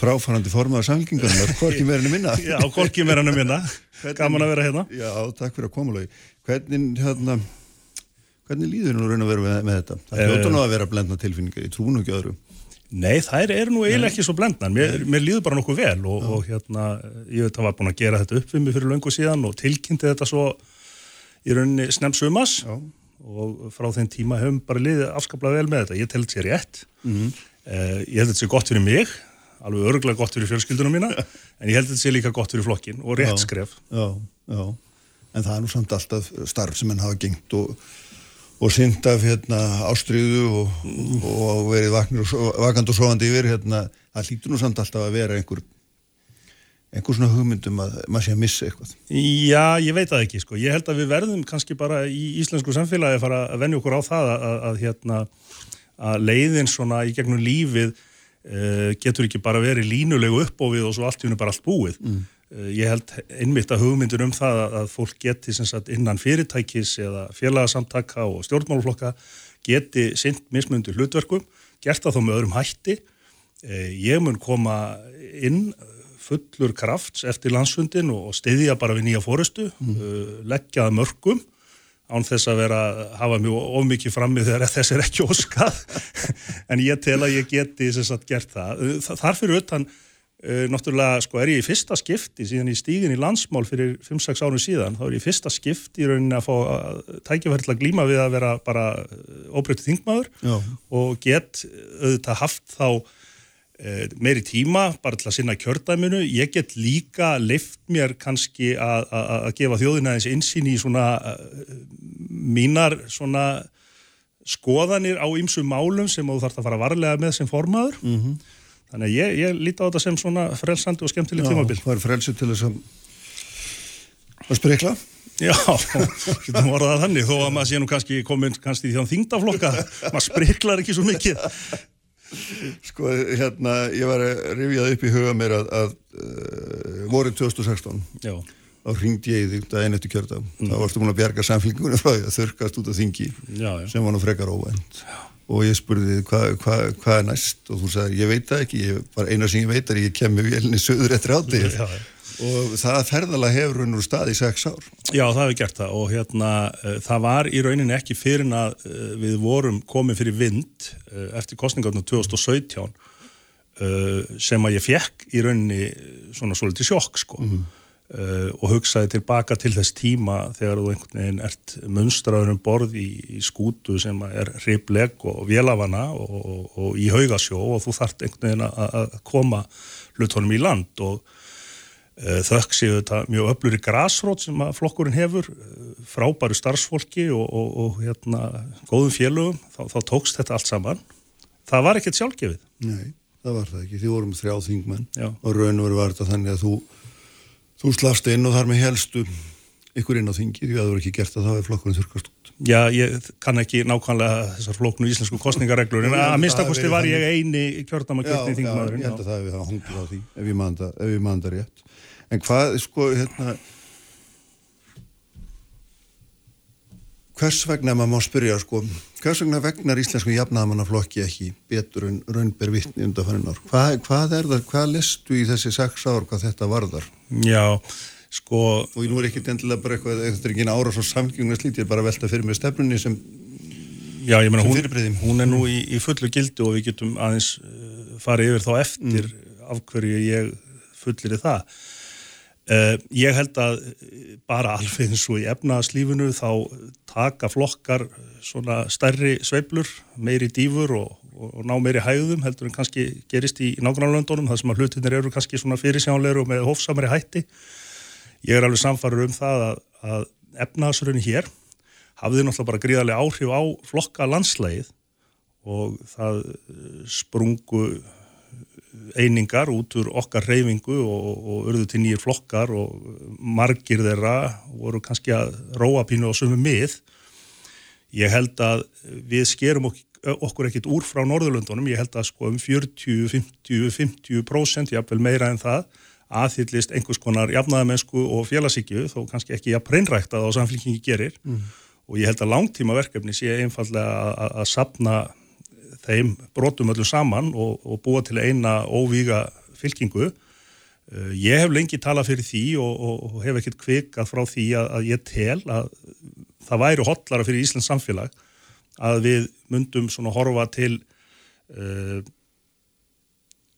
fráfarandi formaðar samlingunum hvorki meirinu minna. Já, hann um minna. Gaman að vera hérna. Já, takk fyrir að koma Lógi Hvernig, hérna, hvernig líður nú raun að vera með, með þetta? Það Eh. hljóta nú að vera blendna tilfinninga, ég trúi nú ekki öðru Nei, þær eru nú eiginlega ekki svo blendnar. Mér, mér líður bara nokkuð vel og, og hérna, ég veit að var búin að gera þetta upp við mig fyrir löngu síðan og tilkynnti þetta svo í rauninni snemm sumas og frá þeim tíma hefum bara liðið afskaplega vel með þetta. Ég tel þetta sér rétt. Mhm. eh, ég held þetta sé gott fyrir mig, alveg örgulega gott fyrir fjölskyldunum mína, en ég held þetta sé líka gott fyrir flokkin og rétt skref. Já, já En það er nú samt alltaf starf sem henn hafa gengt og, og synd af hérna, ástriðu og, og verið vaknir og, sofandi yfir hérna, það hlýtur nú samt alltaf að vera einhver einhver svona hugmyndum að maður sé að missa eitthvað Já, ég veit það ekki, sko. Ég held að við verðum kannski bara í íslensku samfélagi að fara að venja okkur á það að, að, að, hérna, að leiðin svona í gegnum lífið uh, getur ekki bara verið línulegu uppbófið og svo allt í hennu bara allt búið. Mm. Ég held einmitt að hugmyndur um það að, að fólk geti sagt, innan fyrirtækis eða félagsamtaka og stjórnmálflokka geti sint mismundu hlutverkum, gert það þó með öðrum hætti. Uh, ég mun koma inn fullur krafts eftir landsfundin og styðja bara við nýja fórustu, uh, leggja það mörgum án þess að vera hafa mjög ofmikið frammi þegar þess er ekki óskað en ég tel að ég geti sagt gert það. Þa- Þar fyrir utan náttúrulega sko er ég í fyrsta skipti síðan í stígin í landsmál fyrir 5-6 árum síðan, þá er ég í fyrsta skipti í rauninni að fá uh, tækifæri til að glíma við að vera bara óbreytið þingmaður Já. og get auðvitað haft þá eh, meiri tíma bara til að sinna kjördæminu. Ég get líka leift mér kannski að, að, að gefa þjóðina eins insýn í svona mínar svona skoðanir á ýmsum málum sem þú þarf að fara varlega með sem formaður. -hmm. Þannig að ég, ég líti á þetta sem svona frelsandi og skemmtileg tímabil. það er frelsi til þess að að sprikla. Já, getum orðað þannig, þó að maður sé nú kannski komin kannski í því að þingdaflokka, maður spriklar ekki svo mikið. Sko, hérna, ég var að rifjað upp í huga mér að, að uh, vorið 2016 Já, þá ringdi ég í þig daginn eftir kjördag þá varstu múin að bjarga því að þurrkast út af þingi já, já. sem var nú frekar óvænt og ég spurði hvað hva, hva er næst? Og þú sagði ég veit það ekki, ég, bara eina sem ég veit er ég kem með vélinni söður eftir já. og það ferðalega hefur raun og stað í sex ár. Já, það hefur gert það. Og hérna uh, það var í rauninni ekki fyrir en að uh, við vorum komið fyrir vind uh, eftir kostningarna 2017 uh, sem að ég fekk í rauninni svona svolítið sjokk sko uh, og hugsaði tilbaka til þess tíma þegar þú einhvern veginn ert munstraður um borð í, í skútu sem er hribleg og vélafana og, og, og í haugasjó og þú þart einhvern veginn að, koma hlutunum í land og Eh, þökk séu þetta mjög öflur í grásrót sem að flokkurinn hefur, eh, frábæru starfsfólki og, og, og hérna, góðum félögum, þá, þá tókst þetta allt saman. Það var ekkert sjálfgefið. Nei, það var það ekki, þið vorum þrjá þingmenn og raun og veru var þetta þannig að þú þú slast inn og þar með helstu ykkur inn á þingi því að það voru ekki gert að það er flokkurinn þurkast út. Já, ég kann ekki nákvæmlega þessar flóknu íslensku kostningareglur en að minnstakosti var ég eini kjörnama kjörni þingmaðurinn. Já, ég held að það hefði það hungið á því ef ég maður það rétt. En hvað, sko, hérna hvers vegna maður má spyrja, sko hvers vegna vegnar íslensku jafnaðamannaflokki ekki betur en raunber vittni undan fannin ár? Hvað, hvað er það, hvað lestu í þessi sex ár hvað þetta varðar? Já, sko og nú er ekki endilega bara eitthvað þetta er ekki eina ára svo samkjöngna slítið, ég er bara velta fyrir mig stefnunni sem Já, ég menna, hún, hún er nú í, í fullu gildu og við getum aðeins uh, farið yfir þá eftir mm. af hverju ég fullir í það ég held að bara alveg eins og í efnaðslífinu þá taka flokkar svona stærri sveiblur meiri dýfur og, og, ná meiri hægðum heldur en kannski gerist í nágrannlöndunum þar sem að hlutinir eru kannski svona fyrirsjánleir og með hófsamari hætti. Ég er alveg samfarið um það að, að efnaðsrunni hér hafði náttúrulega bara gríðarlega áhrif á flokka landslægið og það eh, sprungu einingar út úr okkar reyfingu og, og urðu til nýjir flokkar og margir þeirra voru kannski að róa pínu á sumu mið. Ég held að við skerum okkur ekkit úr frá Norðurlundunum, ég held að sko um 40, 50, 50% jáfnvel meira en það aðhyllist einhvers konar jafnaðamennsku og félagsíkju þó kannski ekki að preynrækta það á samfélkingi gerir mm. og ég held að langtíma verkefni sé einfallega að sapna þeim brotum öllu saman og, og búa til eina óvíga fylkingu. Uh, ég hef lengi talað fyrir því og, og, og hef ekkert kvikað frá því að, að ég tel að það væri hotlara fyrir Íslands samfélag að við myndum svona horfa til uh,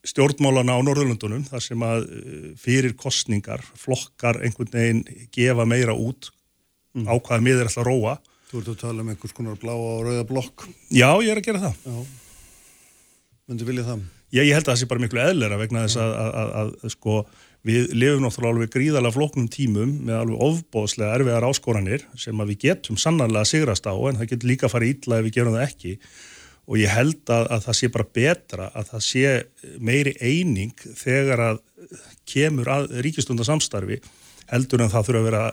stjórnmálana á Norðurlundunum þar sem að uh, fyrir kostningar flokkar einhvern veginn gefa meira út mm. á hvaða miður ætla að róa. Þú ert að tala um einhvers konar blá og rauða blokk. Já, ég er að gera það. Já. Möndu vilja það? Já, ég held að það sé bara miklu eðlera vegna þess að, að, að, að sko við lifum náttúrulega alveg gríðalega floknum tímum með alveg ofbóðslega erfiðar áskoranir sem að við getum sannarlega sigrast á en það getur líka að fara ítla ef við gerum það ekki og ég held að, að það sé bara betra að það sé meiri eining þegar að kemur að ríkistundarsamstarfi heldur en það þurfa að vera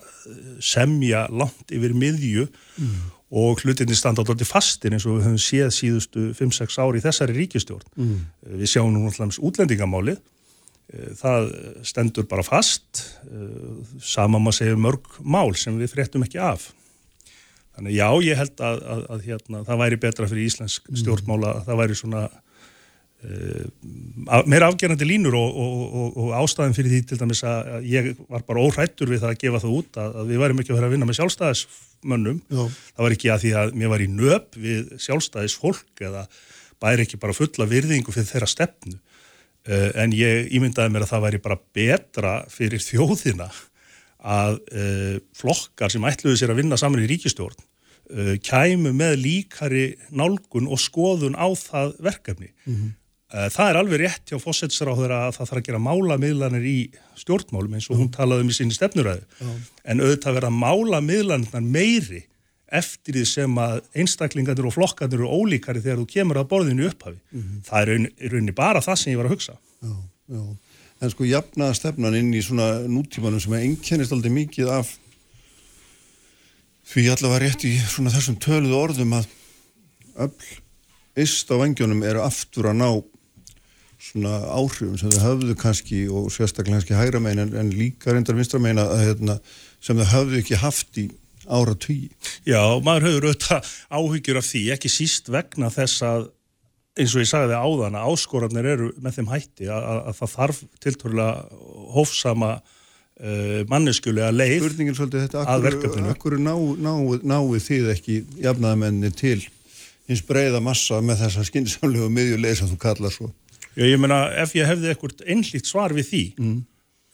semja langt yfir miðju mm. Og hlutinni standa alltaf fastin eins og við höfum séð síðustu 5-6 ári í þessari ríkistjórn. Mm. Við sjáum nú alltaf útlendingamálið, það stendur bara fast, sama maður segja mörg mál sem við fréttum ekki af. Þannig já, ég held að, að, að hérna, það væri betra fyrir Íslensk stjórnmála, mm. það væri svona meira afgerandi línur og, og, og, og ástæðin fyrir því til dæmis að ég var bara óhrættur við það að gefa það út að, að við værim ekki að vera að vinna með sjálfstæðismönnum. Já. Það var ekki að því að mér var í nöp við sjálfstæðisfólk eða bæri ekki bara fulla virðingu fyrir þeirra stefnu. Uh, en ég ímyndaði mér að það væri bara betra fyrir þjóðina að uh, flokkar sem ætluðu sér að vinna saman í ríkistjórn uh, kæmu með líkari nálgun og skoðun á það verkefni. Mm -hmm. Uh, það er alveg rétt hjá fósetsráður að það þarf að gera málamiðlanir í stjórnmálum eins og hún talaði um í sinni stefnuræðu. En auðvitað verða málamiðlanirnar meiri eftir því sem að einstaklingarnir og flokkarnir eru ólíkari þegar þú kemur að borðinu upphafi. Mm -hmm. Það er í rauninni bara það sem ég var að hugsa. Já, já en sko jafnaða stefnan inn í svona nútímanum sem er einkennist aldrei mikið af því allavega rétt í svona þessum töluðu orðum að öll ist á vengjónum eru aftur að ná svona áhrifum sem þau höfðu kannski og sérstaklega kannski hægra megin en, en líka reyndar vinstra megin að hérna, sem þau höfðu ekki haft í ára tví. Já, maður höfður auðvitað áhyggjur af því, ekki síst vegna þess að eins og ég sagði áðan að áskorarnir eru með þeim hætti að, að, að það þarf tilturlega hófsama uh, manneskulega leið þetta, að verkefninu. Akkur náu ná, ná, þið ekki jafnaðamenni til hins breyða massa með þessa skynnsamlegu miðjuleið sem þú kallar svo? Já, ég meina ef ég hefði ekkert einlít svar við því mm.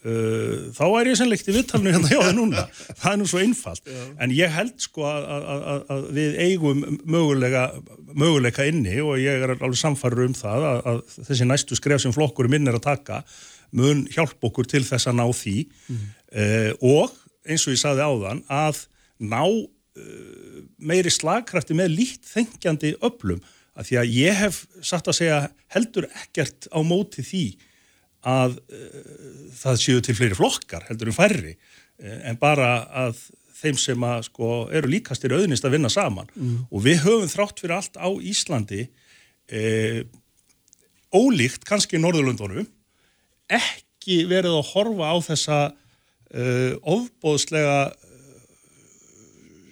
Uh, þá er ég sannleikt í vittalinu hérna hjá það núna það er nú svo einfalt Já. en ég held sko að, við eigum mögulega, möguleika inni og ég er alveg samfarið um það að, að þessi næstu skref sem flokkur minn er að taka mun hjálp okkur til þess að ná því mm. uh, og eins og ég saði áðan að ná uh, meiri slagkrafti með lít þengjandi öflum að því að ég hef satt að segja heldur ekkert á móti því að uh, það séu til fleiri flokkar heldur en færri eh, en bara að þeim sem að sko eru líkastir auðnist að vinna saman. Og við höfum þrátt fyrir allt á Íslandi e, ólíkt kannski í Norðurlundunum ekki verið að horfa á þessa uh, ofbóðslega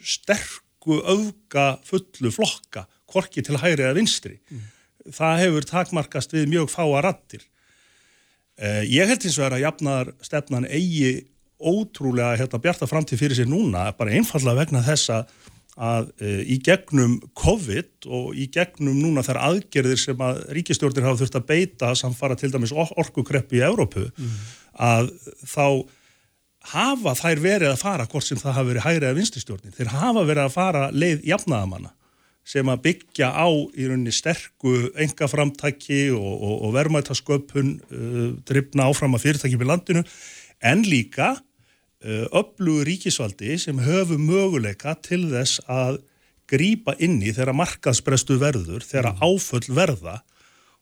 sterku öfga fullu flokka, korki til hægri eða vinstri. Það hefur takmarkast við mjög fáa rattir. Eh, ég held eins og er að jafnar stefnan eigi ótrúlega hérna, bjarta framtíð fyrir sér núna, bara einfallega vegna þessa að e, í gegnum COVID og í gegnum núna þær aðgerðir sem að ríkistjórnir hafa þurft að beita samfara til dæmis or orkukreppi í Európu mm. að þá hafa þær verið að fara hvort sem það hafa verið hægri eða vinstistjórnir þeir hafa verið að fara leið jafnaðamanna sem að byggja á í rauninni sterku engaframtæki og, og, og verðmætasköpun uh, drifna áfram að fyrirtækjum í landinu en líka uh, öflugur ríkisvaldi sem höfu möguleika til þess að grýpa inni þegar markaðsprestu verður, þegar áföll verða.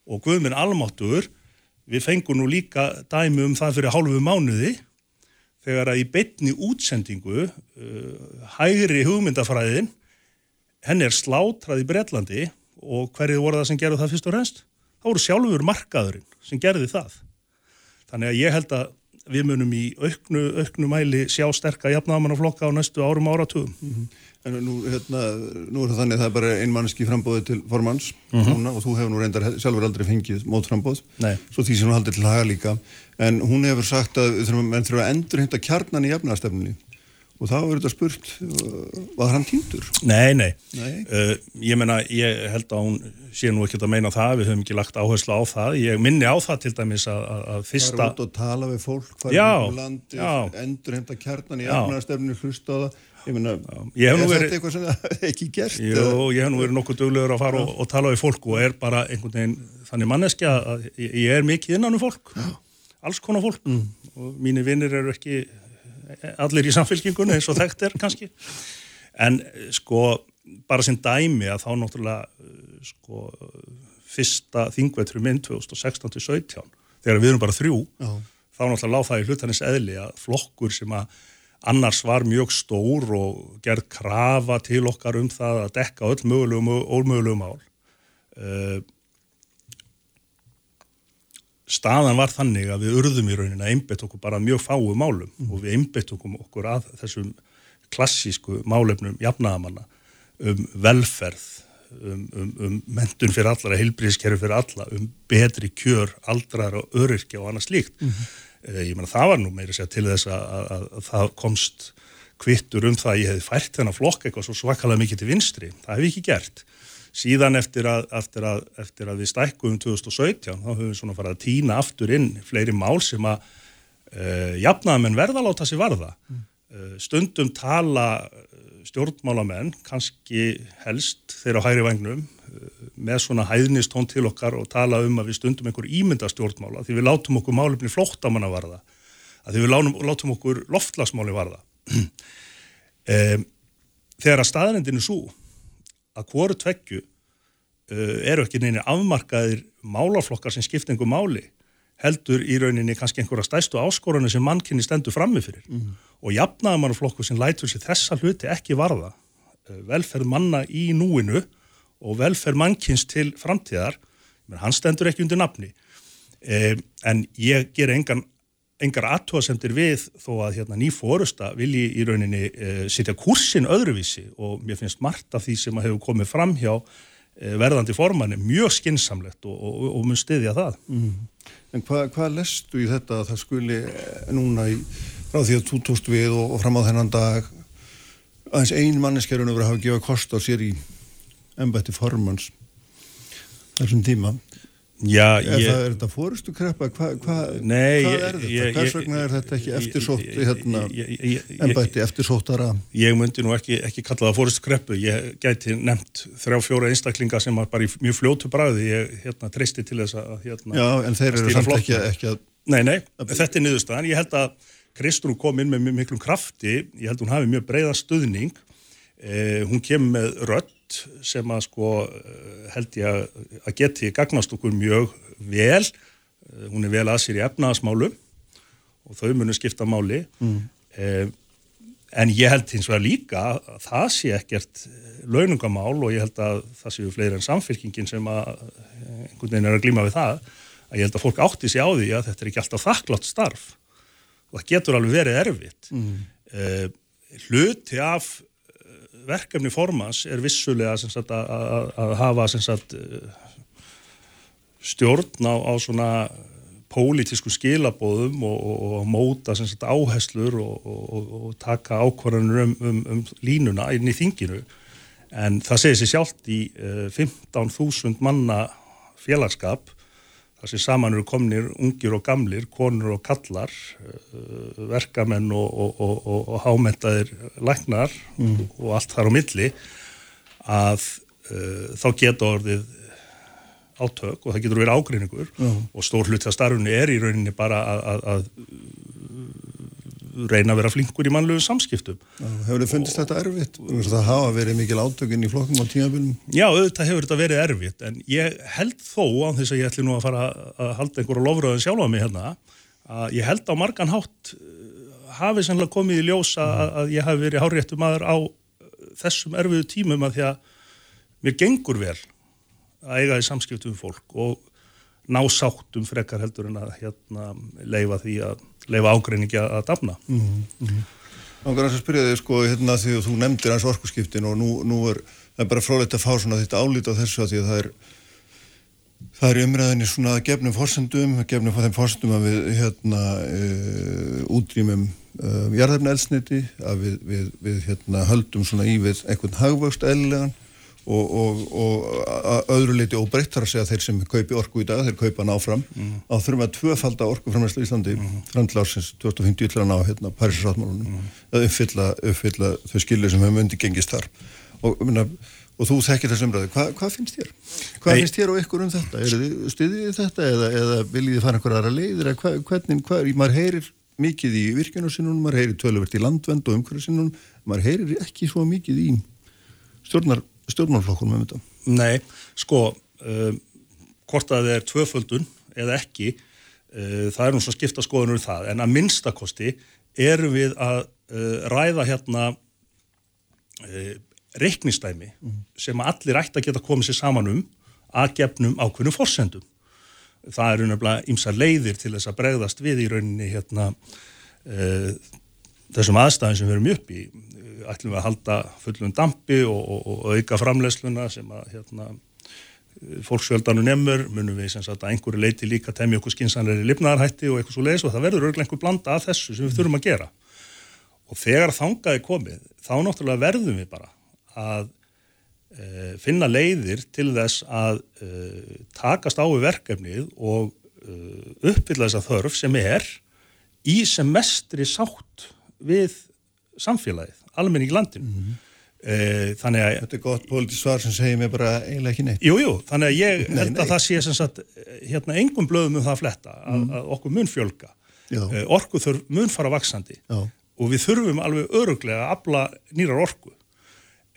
Og Guðminn Almáttur við fengum nú líka dæmi um það fyrir hálfu mánuði þegar að í beitni útsendingu uh, hægri hugmyndafræðin henni er slátrað í Breitlandi og hverju voru það sem gerði það fyrst og reynst? Það voru sjálfur markaðurinn sem gerði það. Þannig að ég held að við munum í auknu, auknu mæli sjá sterka jafnamannaflokka á næstu árum áratugum. Mm -hmm. En nú, hérna, nú er það þannig að það er bara einmannski frambóði til formanns mm -hmm. og þú hefur nú reyndar sjálfur aldrei fengið mótframbóð, svo því sem hún haldið til haga líka, en hún hefur sagt að við þurfum, þurfum að endur hinta kjarnan í jafnastefninni og þá er þetta spurt, var hann týndur? Nei, nei, nei. Uh, ég menna, ég held að hún sé nú ekkert að meina það, við höfum ekki lagt áherslu á það, ég minni á það til dæmis að, að fyrsta... Það er út að tala við fólk, fara um landi, endur hinta kjarnan í jafnastefninni, hlusta á það Ég meina, er þetta verið, eitthvað sem það ekki gert? Jú, ég hef nú verið nokkuð döglegur að fara og, og tala við fólk og er bara einhvern veginn þannig manneskja að ég er mikið innan um fólk, Já. alls konar fólk mm. og mínir vinnir eru ekki allir í samfélkingunni eins og þekkt er kannski, en sko bara sem dæmi að þá náttúrulega sko fyrsta þingvetru minn 2016-17 þegar við erum bara þrjú, Já. þá náttúrulega láð það í hlutanis eðli að flokkur sem að annars var mjög stór og gerð krafa til okkar um það að dekka öll mögulegum og ómögulegum ál. Staðan var þannig að við urðum í rauninni að einbett okkur bara mjög fáu málum mm. og við einbett okkur að þessum klassísku málefnum jafnaðamanna um velferð, um, um, um mentun fyrir allara, heilbríðiskerfi fyrir alla, um betri kjör, aldrar og öryrkja og annað slíkt. Mm -hmm. Ég menna það var nú meira sér til þess að, að, að, að það komst kvittur um það að ég hefði fært þennan flokk eitthvað svo svakalega mikið til vinstri. Það hef ég ekki gert. Síðan eftir að, eftir eftir við stækkuðum 2017 þá höfum við svona farið að týna aftur inn fleiri mál sem að uh, jafnaðamenn verða að láta sig varða. Mm. Uh, stundum tala stjórnmálamenn, kannski helst þeirra á hægri vagnum, með svona hæðnistón til okkar og tala um að við stundum einhver ímyndastjórnmála því við látum okkur málefni flóttamanna varða að því við látum, látum okkur loftlasmáli varða um, þegar að staðnendinu svo að hvoru tveggju uh, eru ekki neina afmarkaðir málaflokkar sem skipta einhver máli heldur í rauninni kannski einhverja stæstu áskorunni sem mannkynni stendur frammifyrir mm -hmm. og jafnaðamannaflokku sem lætur sér þessa hluti ekki varða uh, velferð manna í núinu og velferð mannkynns til framtíðar, hann stendur ekki undir nafni, eh, en ég ger engan, engar aðtóasendir við þó að hérna, nýfórusta vilji í rauninni eh, sitja kursin öðruvísi og mér finnst margt af því sem hefur komið fram hjá eh, verðandi formanni mjög skinsamlegt og, og, og mun stiðja það. Mm. En hvað hva lestu í þetta að það skuli eh, núna í, frá því að þú tóst við og, og fram á þennan dag aðeins ein manneskerun að hafa gefað kost á sér í ennbætti formans þessum tíma Já, er, ég, það, er þetta fórustu kreppa? Hva, hva, nei, hvað er þetta? Ég, Hvers vegna er þetta ekki eftirsótt hérna, ennbætti eftirsóttara? Ég myndi nú ekki, ekki kalla það fórustu kreppu ég gæti nefnt þrjá fjóra einstaklinga sem var bara í mjög fljótu bræði ég hérna, treysti til þess að hérna, Já, en þeir eru samt ekki, ekki að Nei, nei, þetta er niðurstaðan ég held að Kristrún kom inn með miklum krafti ég held að hún hafi mjög breiða stuðning eh, hún kemur með rödd út sem að sko eh, held ég að geti gagnast okkur mjög vel, eh, hún er vel að sér í efnaðasmálu og þau munu skipta máli. Mm. eh, en ég held hins vegar líka að það sé ekkert launungamál og ég held að það séu fleiri en samfélkingin sem að eh, einhvern veginn er að glíma við það að ég held að fólk átti sig á því að þetta er ekki alltaf þakklátt starf og það getur alveg verið erfitt mm. hluti af verkefni formans er vissulega sagt, að, að, hafa sagt, stjórn á, á svona pólitísku skilabóðum og, og, og móta sagt, áherslur og, og taka ákvarðanur um, um, um línuna inn í þinginu. En það segir sér sjálft í uh, 15.000 manna félagskap þar sem saman eru komnir ungir og gamlir, konur og kallar uh, verkamenn og hámentaðir læknar mm. og allt þar á milli að uh, þá geta orðið átök og það getur verið ágreiningur uh. og stór hluti af starfunni er í rauninni bara að, að, að reyna að vera flinkur í mannlegu samskiptum. Já, hefur þið fundist og, þetta erfitt? Það hafa verið mikil átökinn í flokkum á tímafélum? Já, auðvitað hefur þetta verið erfitt en ég held þó á þess að ég ætli nú að fara að halda einhverja lofröðin sjálf á mig hérna að ég held á margan hátt uh, hafi sannlega komið í ljós að, að ég hafi verið háréttum aður á þessum erfiðu tímum að því að mér gengur vel að eiga í samskiptum fólk og ná sáttum frekar heldur en að hérna, leifa því að leifa ágreiningi að dafna mm -hmm. Nákvæmlega þess að spyrja þig sko hérna því að þú nefndir hans orkusskiptin og nú, nú er er bara frólægt að fá svona þetta álít á þessu að því að það er það er umræðinni svona að gefnum fórsendum gefnum þeim fórsendum að við hérna e, útrýmum e, jarðarna elsniti að við, við, við hérna höldum svona í við einhvern hagvöxt eðlilegan og, og, og öðru leiti óbreytt þar að segja að þeir sem kaupi orku í dag, þeir kaupa náfram mm. á þurfum að tvöfalda orkuframlæslu í Íslandi mm. fram til ársins 2050 til að ná hérna Parísarsáttmálunum mm. að uppfylla, uppfylla þau skilir sem hefur myndi gengist þar og, minna, og þú þekkir þessum ræði, Hva, hvað finnst þér? Hvað Nei. finnst þér og ykkur um þetta? Er þið stuðið þetta eða, eða viljið þið fara einhverja aðra leiðir? Hva, hvernig, hvað, maður heyrir mikið í virkjunarsinnunum, maður heyrir töluvert í landvend og umhverjarsinnunum, maður heyrir ekki svo mikið í stjórnar stjórnmálflokkur með þetta? Nei, sko um, hvort að það er tvöföldun eða ekki uh, það er nú svo skipta skoðunur um það en að minnstakosti erum við að uh, ræða hérna uh, reiknistæmi mm. sem allir ætti að geta komið sér saman um að gefnum ákveðnum fórsendum það eru nefnilega ymsa leiðir til þess að bregðast við í rauninni hérna þessum aðstæðin sem við erum upp í ætlum við að halda fullum dampi og, og, og auka framlegsluna sem að hérna, fólksfjöldanu nefnur, munum við sem sagt að einhverju leiti líka temja okkur skinsanleiri lifnaðarhætti og eitthvað svo leiðis og það verður örglega einhver blanda af þessu sem við þurfum að gera. Og þegar þangaði komið, þá náttúrulega verðum við bara að e, finna leiðir til þess að e, takast á við verkefnið og e, uppfylla þessa þörf sem er í sem mestri sátt við samfélagið almenning í landinu. Mm -hmm. Þannig að... Þetta er gott pólitísk svar sem segir mér bara eiginlega ekki neitt. Jú, jú, þannig að ég nei, held að nei. það sé sem sagt, hérna engum blöðum um það að fletta, að, mm. að okkur mun fjölga. Uh, orku þurf mun fara vaksandi Já. og við þurfum alveg öruglega að abla nýrar orku.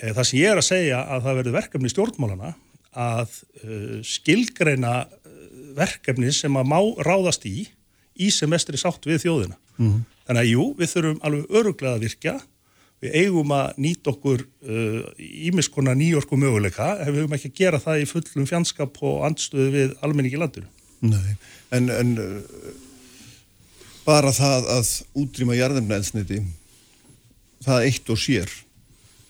Uh, það sem ég er að segja að það verður verkefni í stjórnmálana að uh, skilgreina verkefni sem að má ráðast í í semestri sátt við þjóðina. Mm. Þannig að jú, við þurfum alveg öruglega að virkja við eigum að nýta okkur ímiskona uh, nýjorku möguleika ef við höfum ekki að gera það í fullum fjandskap og andstöðu við almenningi landinu. Nei, en, en uh, bara það að útrýma jarðumnælsniti, það eitt og sér,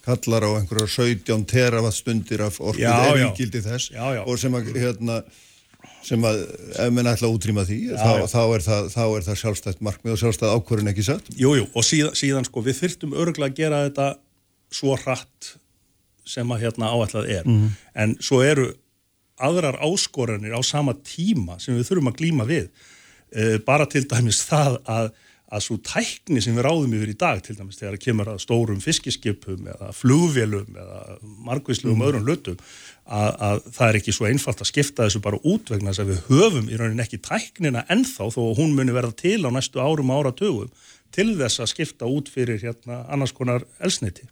kallar á einhverjar 17 terawatt stundir af orkuð eða yngildi þess já, já. og sem að hérna sem að ef mann ætla að útrýma því já, þá, já. Þá, er það, þá er það sjálfstætt markmið og sjálfstætt ákvörðin ekki satt Jújú, og síðan, síðan sko við þurftum örgulega að gera þetta svo hratt sem að hérna áætlað er mm -hmm. en svo eru aðrar áskoranir á sama tíma sem við þurfum að glýma við e, bara til dæmis það að að svo tækni sem við ráðum yfir í dag til dæmis þegar það kemur að stórum fiskiskipum eða flugvélum eða margvíslegum mm. öðrum lötum að, að það er ekki svo einfalt að skipta þessu bara út vegna þess að við höfum í rauninni ekki tæknina ennþá þó að hún muni verða til á næstu árum og áratugum til þess að skipta út fyrir hérna annars konar elsniti.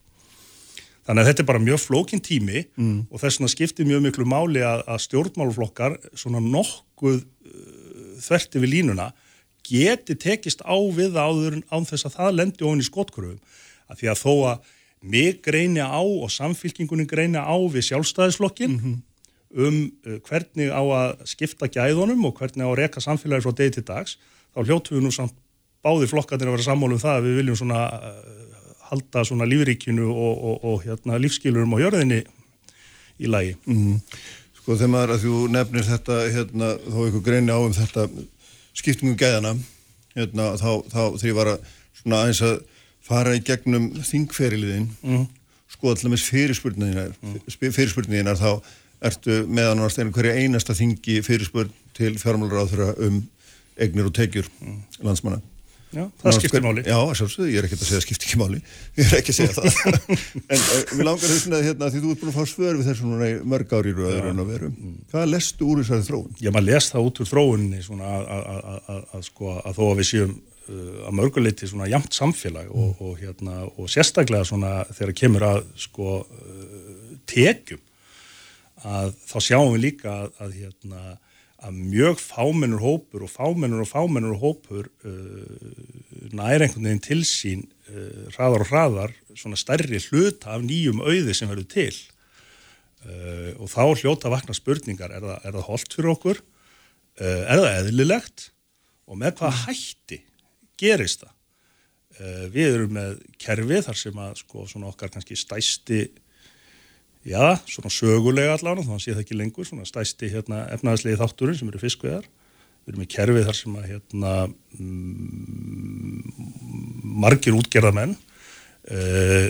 Þannig að þetta er bara mjög flókin tími mm. og þess vegna skiptir mjög miklu máli að, að stjórnmáluflokkar svona nokkuð uh, þverti við línuna geti tekist á við áður án þess að það lendi ofin í skotkuröfum. Því að þó að mig greini á og samfylkingunni greini á við sjálfstæðisflokkin um uh, hvernig á að skipta gæðunum og hvernig á að reka samfélagi frá degi til dags, þá hljótu við nú samt báðir flokkarnir að vera sammálu um það að við viljum svona uh, halda svona lífríkinu og, og, og hérna, lífskilurum á jörðinni í lagi. Sko þegar maður að þú nefnir þetta hérna, þá ykkur greini á um þetta skiptingum gæðana hérna, þá, þá þegar ég var að svona aðeins að fara í gegnum þingferiliðin mm. sko allaveg fyrirspurninginar mm. fyrirspurninginar þá ertu meðan hverja einasta þingi fyrirspurn til fjármálaráður um eignir og tekjur landsmanna Já, það skiptir máli. Já, sjálfsögðu, ég er ekki að segja skiptir ekki máli. Ég er ekki að segja það. En við langar þess að hérna, því þú ert búin að fá svör við þessu núna í mörg ári röður en að veru. Hvað lestu úr þessari þróun? Já, maður les það út úr þróunni svona að, sko, að þó að við séum uh, að mörguleiti svona jamt samfélag og, og, hérna, og sérstaklega svona þegar kemur að sko uh, tekjum að þá sjáum við líka að, að hérna að mjög fámennur hópur og fámennur og fámennur hópur uh, næri einhvern veginn til sín uh, hraðar og hraðar svona stærri hluta af nýjum auði sem verður til. Uh, og þá hljóta vakna spurningar er það, er það holdt fyrir okkur? Uh, er það eðlilegt? Og með hvað hætti gerist það? Uh, við erum með kerfi þar sem að sko okkar kannski stæsti já, svona sögulega allan þá sé það ekki lengur, svona stæsti hérna, efnaðslegi þátturinn sem eru fiskveðar við erum í kerfið þar sem að hérna, mm, margir útgerðamenn uh,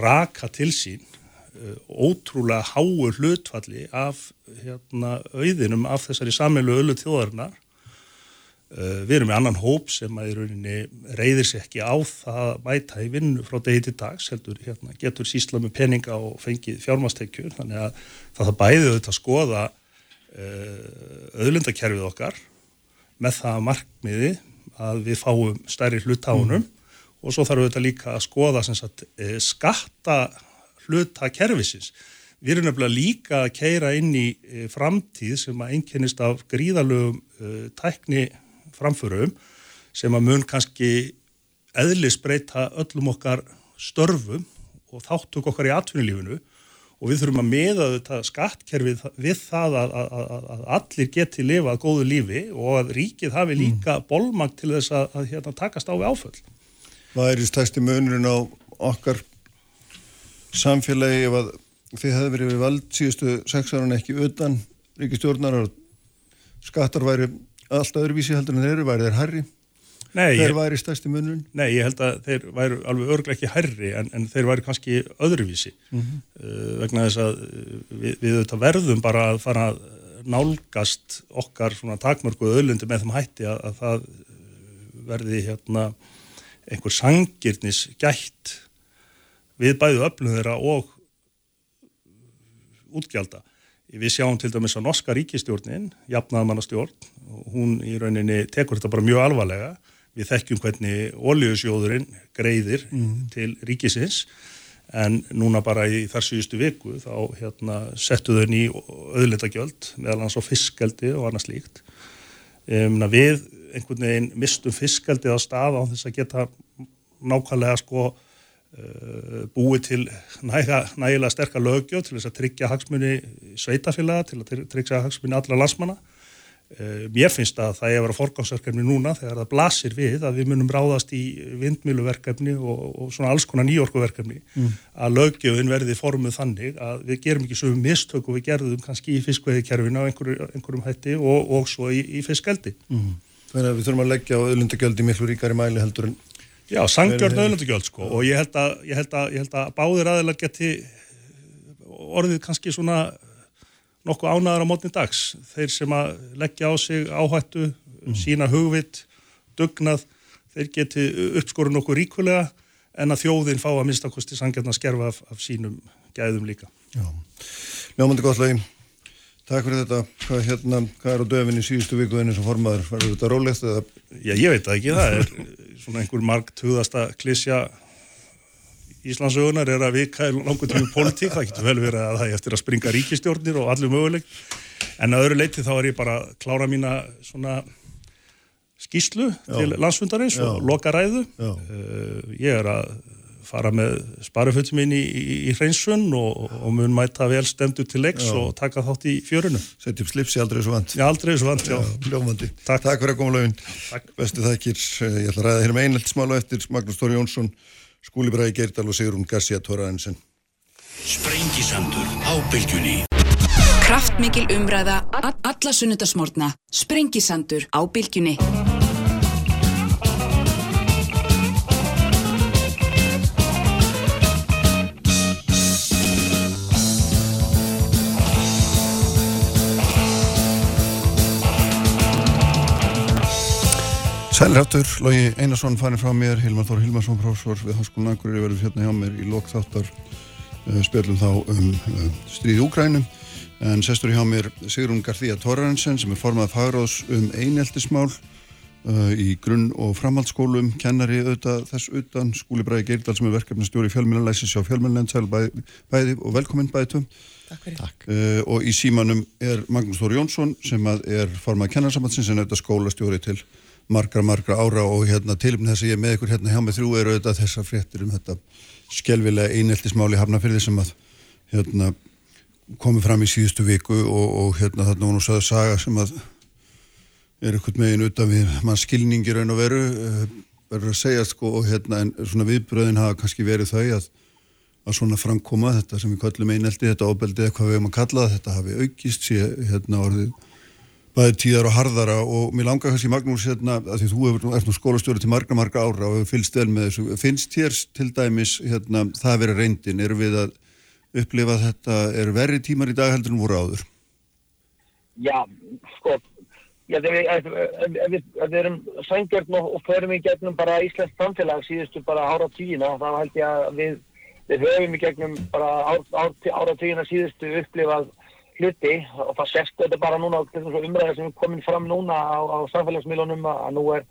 raka til sín uh, ótrúlega háu hlutfalli af hérna, auðinum af þessari samilu öllu þjóðarinnar við erum með annan hóp sem að í rauninni reyðir sér ekki á það að mæta í vinnu frá degi til dags heldur hérna, getur sísla með peninga og fengið fjármastekjur þannig að það bæði auðvitað að skoða uh, auðlindakerfið okkar með það markmiði að við fáum stærri hlutáunum mm. og svo þarf auðvitað líka að skoða sagt, uh, skatta hlutakerfisins við erum nefnilega líka að keira inn í framtíð sem að einkennist af gríðalögum tækni framförum sem að mun kannski eðlisbreyta öllum okkar störfum og þáttug okkar í atvinnulífinu og við þurfum að meða þetta skattkerfið við það að, að, að, að allir geti lifað góðu lífi og að ríkið hafi líka mm. bolmang til þess að hérna, takast á við áföll. Hvað er í stæsti munurinn á okkar samfélagi ef að þið hefði verið við vald síðustu sex ára en ekki utan ríkistjórnar og skattar væri alltaf öðruvísi heldur en þeir eru, væri þeir herri? Nei, þeir ég, væri stærsti munun? Nei, ég held að þeir væri alveg örglega ekki herri en, en þeir væri kannski öðruvísi mm -hmm. uh, vegna þess að uh, við, við þetta verðum bara að fara að nálgast okkar svona takmörku öðlundi með þeim hætti að, að það verði hérna einhver sangirnis gætt við bæðu öflum þeirra og útgjálta. Við sjáum til dæmis að norska ríkistjórnin, jafnaðamannastjórn, hún í rauninni tekur þetta bara mjög alvarlega. Við þekkjum hvernig oljusjóðurinn greiðir mm. til ríkisins en núna bara í þar síðustu viku þá hérna, settu þau ný auðlitagjöld meðal hans á fiskaldi og annað slíkt. Um, við einhvern veginn mistum fiskaldi á stað á þess að geta nákvæmlega sko búið til næga, nægilega sterkar lögjöld til þess að tryggja hagsmunni sveitafélaga, til að tryggja hagsmunni allra landsmanna Eh, mér finnst að það er að vera forgámsverkefni núna þegar það blasir við að við munum ráðast í vindmiluverkefni og, og svona alls konar nýjorkuverkefni mm. að lögjöfun verði formuð þannig að við gerum ekki svo mistök og við gerðum kannski í fiskveiðikerfinu á einhverju, einhverjum hætti og, og svo í, í fiskeldi. Mm. Þannig að við þurfum að leggja á öðlundagjöld í miklu ríkari mæli heldur en... Já, sangjörn öðlundagjöld sko og ég held að, ég held að, ég held að báðir aðeins geti orðið kannski svona nokkuð ánaðar á mótni dags. Þeir sem að leggja á sig áhættu, mm. sína hugvit, dugnað, þeir geti uppskoru nokkuð ríkulega en að þjóðin fá að minnstakosti sangjarn að skerfa af, af sínum gæðum líka. Já, mjögmandi gott lagi. Takk fyrir þetta. Hvað, hérna, hvað er á döfinni síðustu vikuðinni sem formaður? Verður þetta rólegt eða? Já, ég veit það ekki. Það er svona einhver margt hugðasta klísja Íslandsögunar er að vika langur tímu politík, það getur vel verið að það er eftir að springa ríkistjórnir og allir möguleik en að öðru leiti þá er ég bara að klára mína svona skýslu Já. til landsfundarins og loka ræðu. Já. Ég er að fara með sparafötum mín í, í, í hreinsun og, og mun mæta vel stemdu til leiks Já. og taka þátt í fjörunu. Setja upp slipsi aldrei svo vant. Ég aldrei svo vant, já. Ljómandi. Takk. Takk fyrir að koma lögin. Takk. Bestu þakkir. Eh, Ég ætla að ræða hér um einheltismála eftir Magnús Tóri Jónsson, Skúli Bræði Geirdal og Sigrun Garcia Tóraðinsen. Sprengisandur á bylgjunni Kraftmikil umræða, alla sunnudasmórna. Sprengisandur á bylgjunni. Sælráttur, Lógi Einarsson farin frá mér, Hilmar Þór Hilmarsson prófessor við Háskólan Akureyri verður hérna hjá mér í lok þáttar. Uh, spjallum þá um uh, stríði Úkrænum en sestur hjá mér Sigrun Garþía Tórarensen sem er formað fagráðs um eineltismál uh, í grunn- og framhaldsskólum kennari auðvitað þess utan skúli Bræði Geirdal sem er verkefnastjóri fjölmjölinlæsins hjá fjölmjölinlæn sæl bæði, bæði og velkomin bæði tveim Uh, og í símanum er Magnús Þór Jónsson sem að er formað kennarsambandsins en auðvitað skólastjóri til margra, margra ára og hérna tilumni þess að ég er með ykkur hérna hjá með þrjú eru auðvitað þessar fréttir um þetta skelvilega eineltismáli hafnafyrði sem að hérna komið fram í síðustu viku og, og hérna þarna hún og sagði saga sem að er ykkur megin utan við mann skilningi raun og veru uh, verður að segja sko og hérna en svona viðbröðin hafa kannski verið þau að að svona framkoma þetta sem við kallum einelti, þetta ofbeldi eða hvað við hefum að kalla þetta hafi aukist sé hérna orðið bæði tíðar og harðara og mér langar kannski Magnús hérna, að því þú hefur, ert nú skólastjóri til marga, marga ára og hefur fylgst vel með þessu. Finnst þér til dæmis hérna, það að vera reyndin, eru við að upplifa þetta, eru verri tímar í dag heldur en voru áður? Já, sko, já, ef, við, erum sængjörn og, förum í gegnum bara Íslands samfélag síðustu bara ára tíina, þá held ég að við, við höfum í gegnum bara ár, ár, ára tíina síðustu upplifað hluti og það sést þetta bara núna til þess að umræða sem er komin fram núna á, á samfélagsmiðlunum að nú er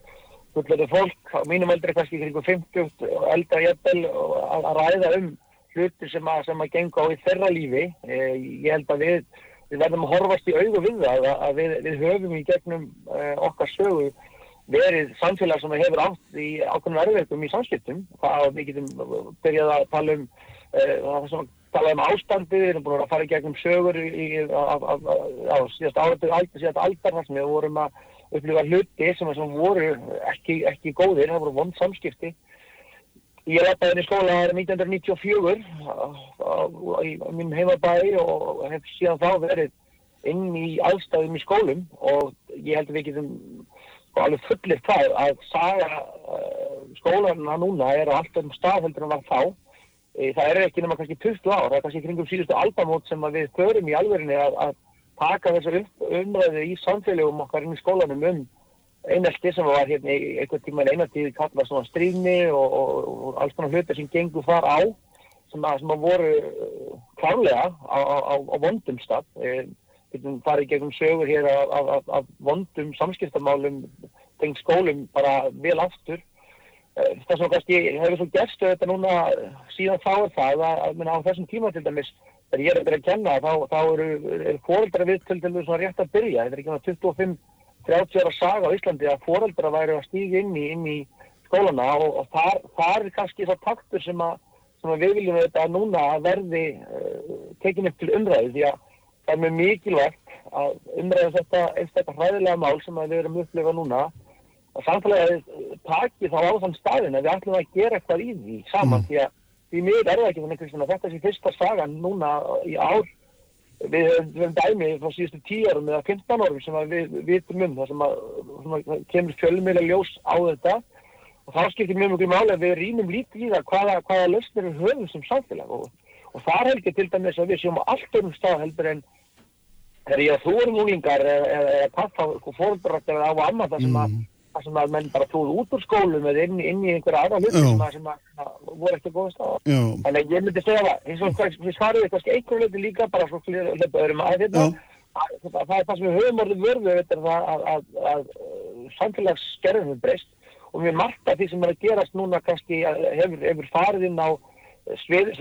fullöðu fólk, á mínum eldri kannski kringum 50 og eldra jættel að, að ræða um hluti sem að, sem að genga á í þeirra lífi. E, ég held að við, við verðum að horfast í augu við það að, að við, við höfum í gegnum e, okkar sögu verið samfélag sem hefur átt í ákveðnum erfiðum í samskiptum. Það við getum byrjað að tala um e, það sem að tala um ástandi, við erum búin að fara í gegnum sögur á, síðast áratur, aldar, síðast aldar þar sem við vorum að upplifa hluti sem, sem voru ekki, ekki góðir, það voru vond samskipti. Ég rætti henni skóla 1994 í minn heimabæði og hef síðan þá verið inn í aðstæðum í skólum og ég held að við getum alveg fullir það að saga uh, skólanna núna er á alltaf um stað heldur en var þá. E, það er ekki nema kannski 20 ár, það er kannski kringum síðustu albamót sem við förum í alvörinni að, að taka þessar umræðu í samfélagum okkar inn í skólanum um einelti sem var hérna einhvern tíma einartíð kallað svona stríðni og, og, og alls konar hluti sem gengur þar á sem að, sem að voru klárlega á, á, á vondum stað. E, getum farið gegnum sögur hér af vondum samskiptamálum tengd skólum bara vel aftur það sem kannski hefur svo gerstu þetta núna síðan þá er það að, að minna, á þessum tíma til dæmis þegar ég er að byrja að kenna þá, þá eru, eru fóreldra við til dæmis svona rétt að byrja. Þetta er ekki svona 25-30 ára saga á Íslandi að fóreldra væri að stíga inn í, inn í skólana og, og þar, þar er kannski það taktur sem að, sem að við viljum þetta núna að verði uh, tekin upp til umræði því að það er mjög mikilvægt að umræða þetta einstaklega hræðilega mál sem við erum upplifa núna að samfélagið taki þá á þann staðin að við ætlum að gera eitthvað í því saman mm. því að því miður er það ekki þannig að þetta sé fyrsta sagan núna í ár. Við höfum dæmi frá síðustu 10 árum eða 15 árum sem við vitum um það sem að, að kemur fjölmjöla ljós á þetta. Og þá skiptir mjög mjög máli að við rýmum lítið í það hvaða, hvaða lausnir við höfum sem samfélag. Og, og þar heldur til dæmis að við séum á allt örum stað heldur en þegar ég að þú erum úlingar eða, eða, eða pappa fóröldrætt eða á amma það sem að mm þar sem að menn bara trúð út úr skólum eða inn, inn í einhverja aðra hluti sem, að, sem að, að voru eftir góða stað. Þannig að ég myndi segja það, eins og við svariðum kannski einhverju hluti líka bara svo hluti öðrum að þetta. Það, er það sem við höfum orðið vörðu að, að, að samfélagsgerðum er breyst og við margt af því sem er að gerast núna kannski hefur, hefur farið inn á svið,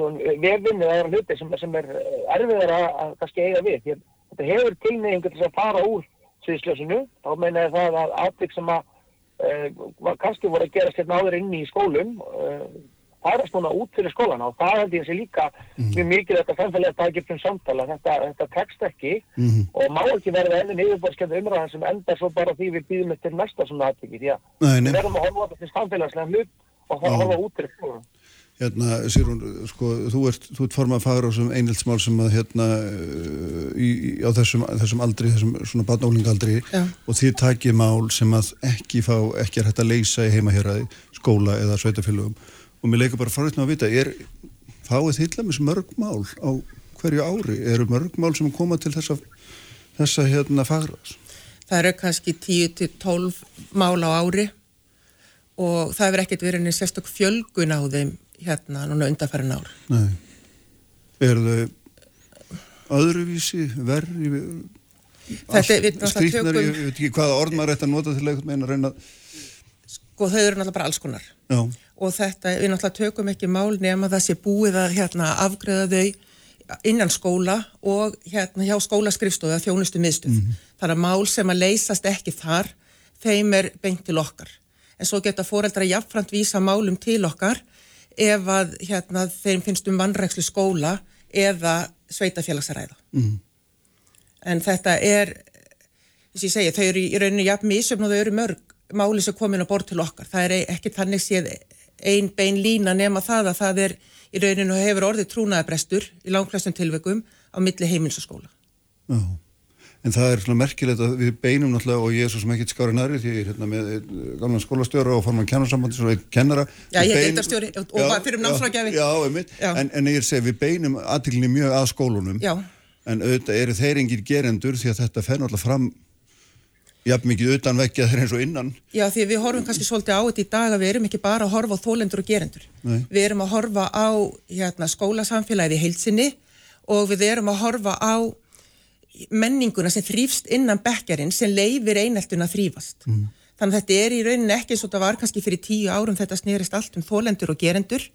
vefin eða aðra hluti sem, sem er erfiðar að kannski eiga við. Þetta hefur tilneyingu til að fara úr sviðsljósinu, þá meina ég það að aðtryk sem að uh, kannski voru að gerast hérna áður inni í skólum uh, færast núna út fyrir skólana og það held ég sé líka mjög mikið þetta samfélagi að taka upp um samtala, þetta, þetta tekst ekki Mhm. og má ekki verða enn yfirborðskjönd umræðan sem endar svo bara því við býðum eftir næsta svona aðtiki því að við verðum að horfa á þetta til samfélagslega hlut og það horfa út fyrir skólana. Hérna, Sýrún, sko, þú ert, þú ert formað fagur á þessum einheltsmál sem að hérna í, í, á þessum, þessum aldri, þessum svona barnálingaldri Já. og þið takið mál sem að ekki fá, ekki er hægt að leysa í heimaheraði, skóla eða sveitafélögum og mér leikur bara farið að vita, er, fáið þið til að mörg mál á hverju ári, eru mörg mál sem koma til þessa, þessa hérna fagraðs? Það eru kannski 10-12 mál á ári og það hefur ekkert verið neins sérstök fjölgun á þeim hérna núna undanfærin ár. Nei. Eru þau öðruvísi, verri, skrýtnari, ég veit ekki hvaða orð maður ætti að nota til eitthvað meina að reyna sko þau eru náttúrulega bara alls konar. já, og þetta, við náttúrulega tökum ekki mál nema það sé búið að hérna, afgreða þau innan skóla og hérna hjá skólaskrifstofu að þjónustu miðstöð. Það er mál sem að leysast ekki þar, þeim er beint til okkar. En svo geta foreldra jafnframt vísa málum til okkar ef að hérna, þeim finnst um vannrækslu skóla eða sveitafélagsræða. En þetta er, þess ég segja, þau eru í rauninu jafn misjöfn og þau eru mörg máli sem komin á borð til okkar. Það er ekki þannig séð ein bein lína nema það að það er í rauninu hefur orðið trúnaðabrestur í langflestum tilveikum á milli heimils og skóla. En það er svona merkilegt að við beinum náttúrulega og ég er svo sem ekkert skári næri því ég er hérna með einn gamlan skólastjóra og forman kennarsambandir og einn kennara. Já, ég er deildarstjóri og- Já, fyrir um námsráðgjafi. Já, já, einmitt. Já. En, en ég segja, við beinum aðtiklinni mjög að skólunum. Já. En auðvitað eru þeir engir gerendur því að þetta fer náttúrulega fram jafn mikið utan vekkja þeir eins og innan. Já, því við horfum kannski svolítið á þetta í dag að við erum ekki bara að horfa á þólendur og gerendur. Nei. Við erum að horfa á hérna, skólasamfélagið í heilsinni og við erum að horfa á menninguna sem þrýfst innan bekkarinn sem leifir eineltun að þrýfast. Mm. Þannig að þetta er í rauninni ekki eins og þetta var kannski fyrir tíu árum þetta snerist allt um þólendur og gerendur.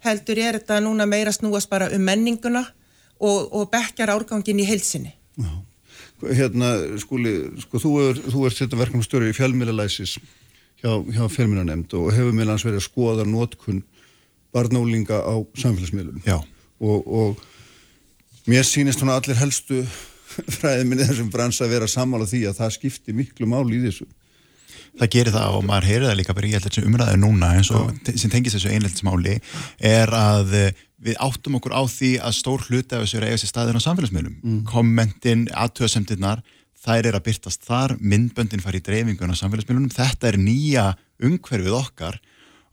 Heldur er þetta núna meira snúast bara um menninguna og, og bekkar árgangin í heilsinni. Hérna, skúli, sko, þú er, þú er þetta verkefnastjóri í fjölmiðlalæsis hjá, hjá fjölmiðlanemnd og hefur meðlans verið að skoða nótkun barnálinga á samfélagsmiðlum. Já. Og, og mér sýnist svona allir helstu fræðminni þessum bransa að vera sammála því að það skipti miklu máli í þessu. það gerir það og maður heyrir það líka bara í alltaf sem umræður núna eins og sem tengist þessu einleildsmáli er að eh, við áttum okkur á því að stór hluti af þessu er að eiga sér staðir á samfélagsmiðlum. Kommentin, aðtöðasemdirnar þær er að byrtast þar, myndböndin fari í dreifingun á samfélagsmiðlunum, þetta er nýja umhverfið okkar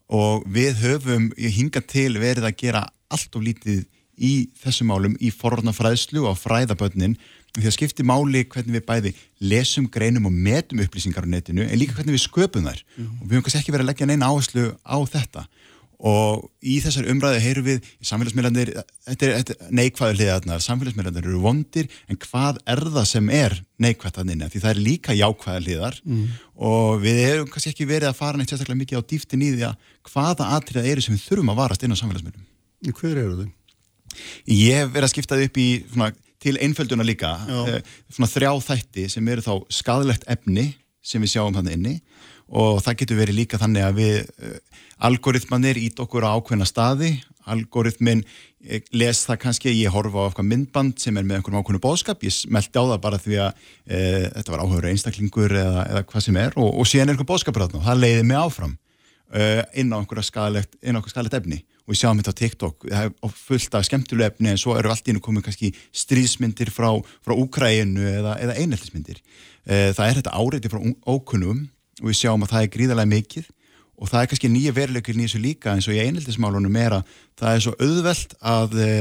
og við höfum hinga til verið að gera allt of lítið í þessum málum í forvarna fræðslu og fræðabönnin því að skipti máli hvernig við bæði lesum, greinum og metum upplýsingar á netinu en líka hvernig við sköpum þær. Og við höfum kannski ekki verið að leggja neina áherslu á þetta. Og í þessar umræðu heyrum við í samfélagsmiðlandir, þetta er, er neikvæður hliðarnar, samfélagsmiðlandir eru vondir en hvað er það sem er nynna, því það er líka jákvæðar hliðar. Og við hefum kannski ekki verið að fara neitt sérstaklega mikið á dýftin í því að hvaða atriða eru sem við þurfum að varast inn á samfélagsmiðlum. Hver eru þau? Ég hef verið að skipta upp í svona, til einfölduna líka Já. eh, svona þrjá þætti sem eru þá skadalegt efni sem við sjáum þannig inni. Og það getur verið líka þannig að við uh, algoritmanir ít okkur á ákveðna staði. Algoritmin eh, les það kannski ég horfa á eitthvað myndband sem er með einhverjum ákveðnu bóðskap, ég smelti á það bara því að e, þetta var áhugur einstaklingur eða, eða hvað sem er og, og síðan er einhver bóðskapur það leiði mig áfram uh, inn á einhverja skadalegt, inn á skadalegt efni og við sjáum þetta á TikTok. Það er fullt af skemmtilegu efni en svo eru allt í einu komið kannski stríðsmyndir frá, frá Úkræinu eða, eða einheltismyndir uh, það er þetta áreiti frá ókunnum og við sjáum að það er gríðarlega mikið. Og það er kannski nýja veruleikir nýjum líka eins og í einheltismálunum er að það er svo auðvelt að e,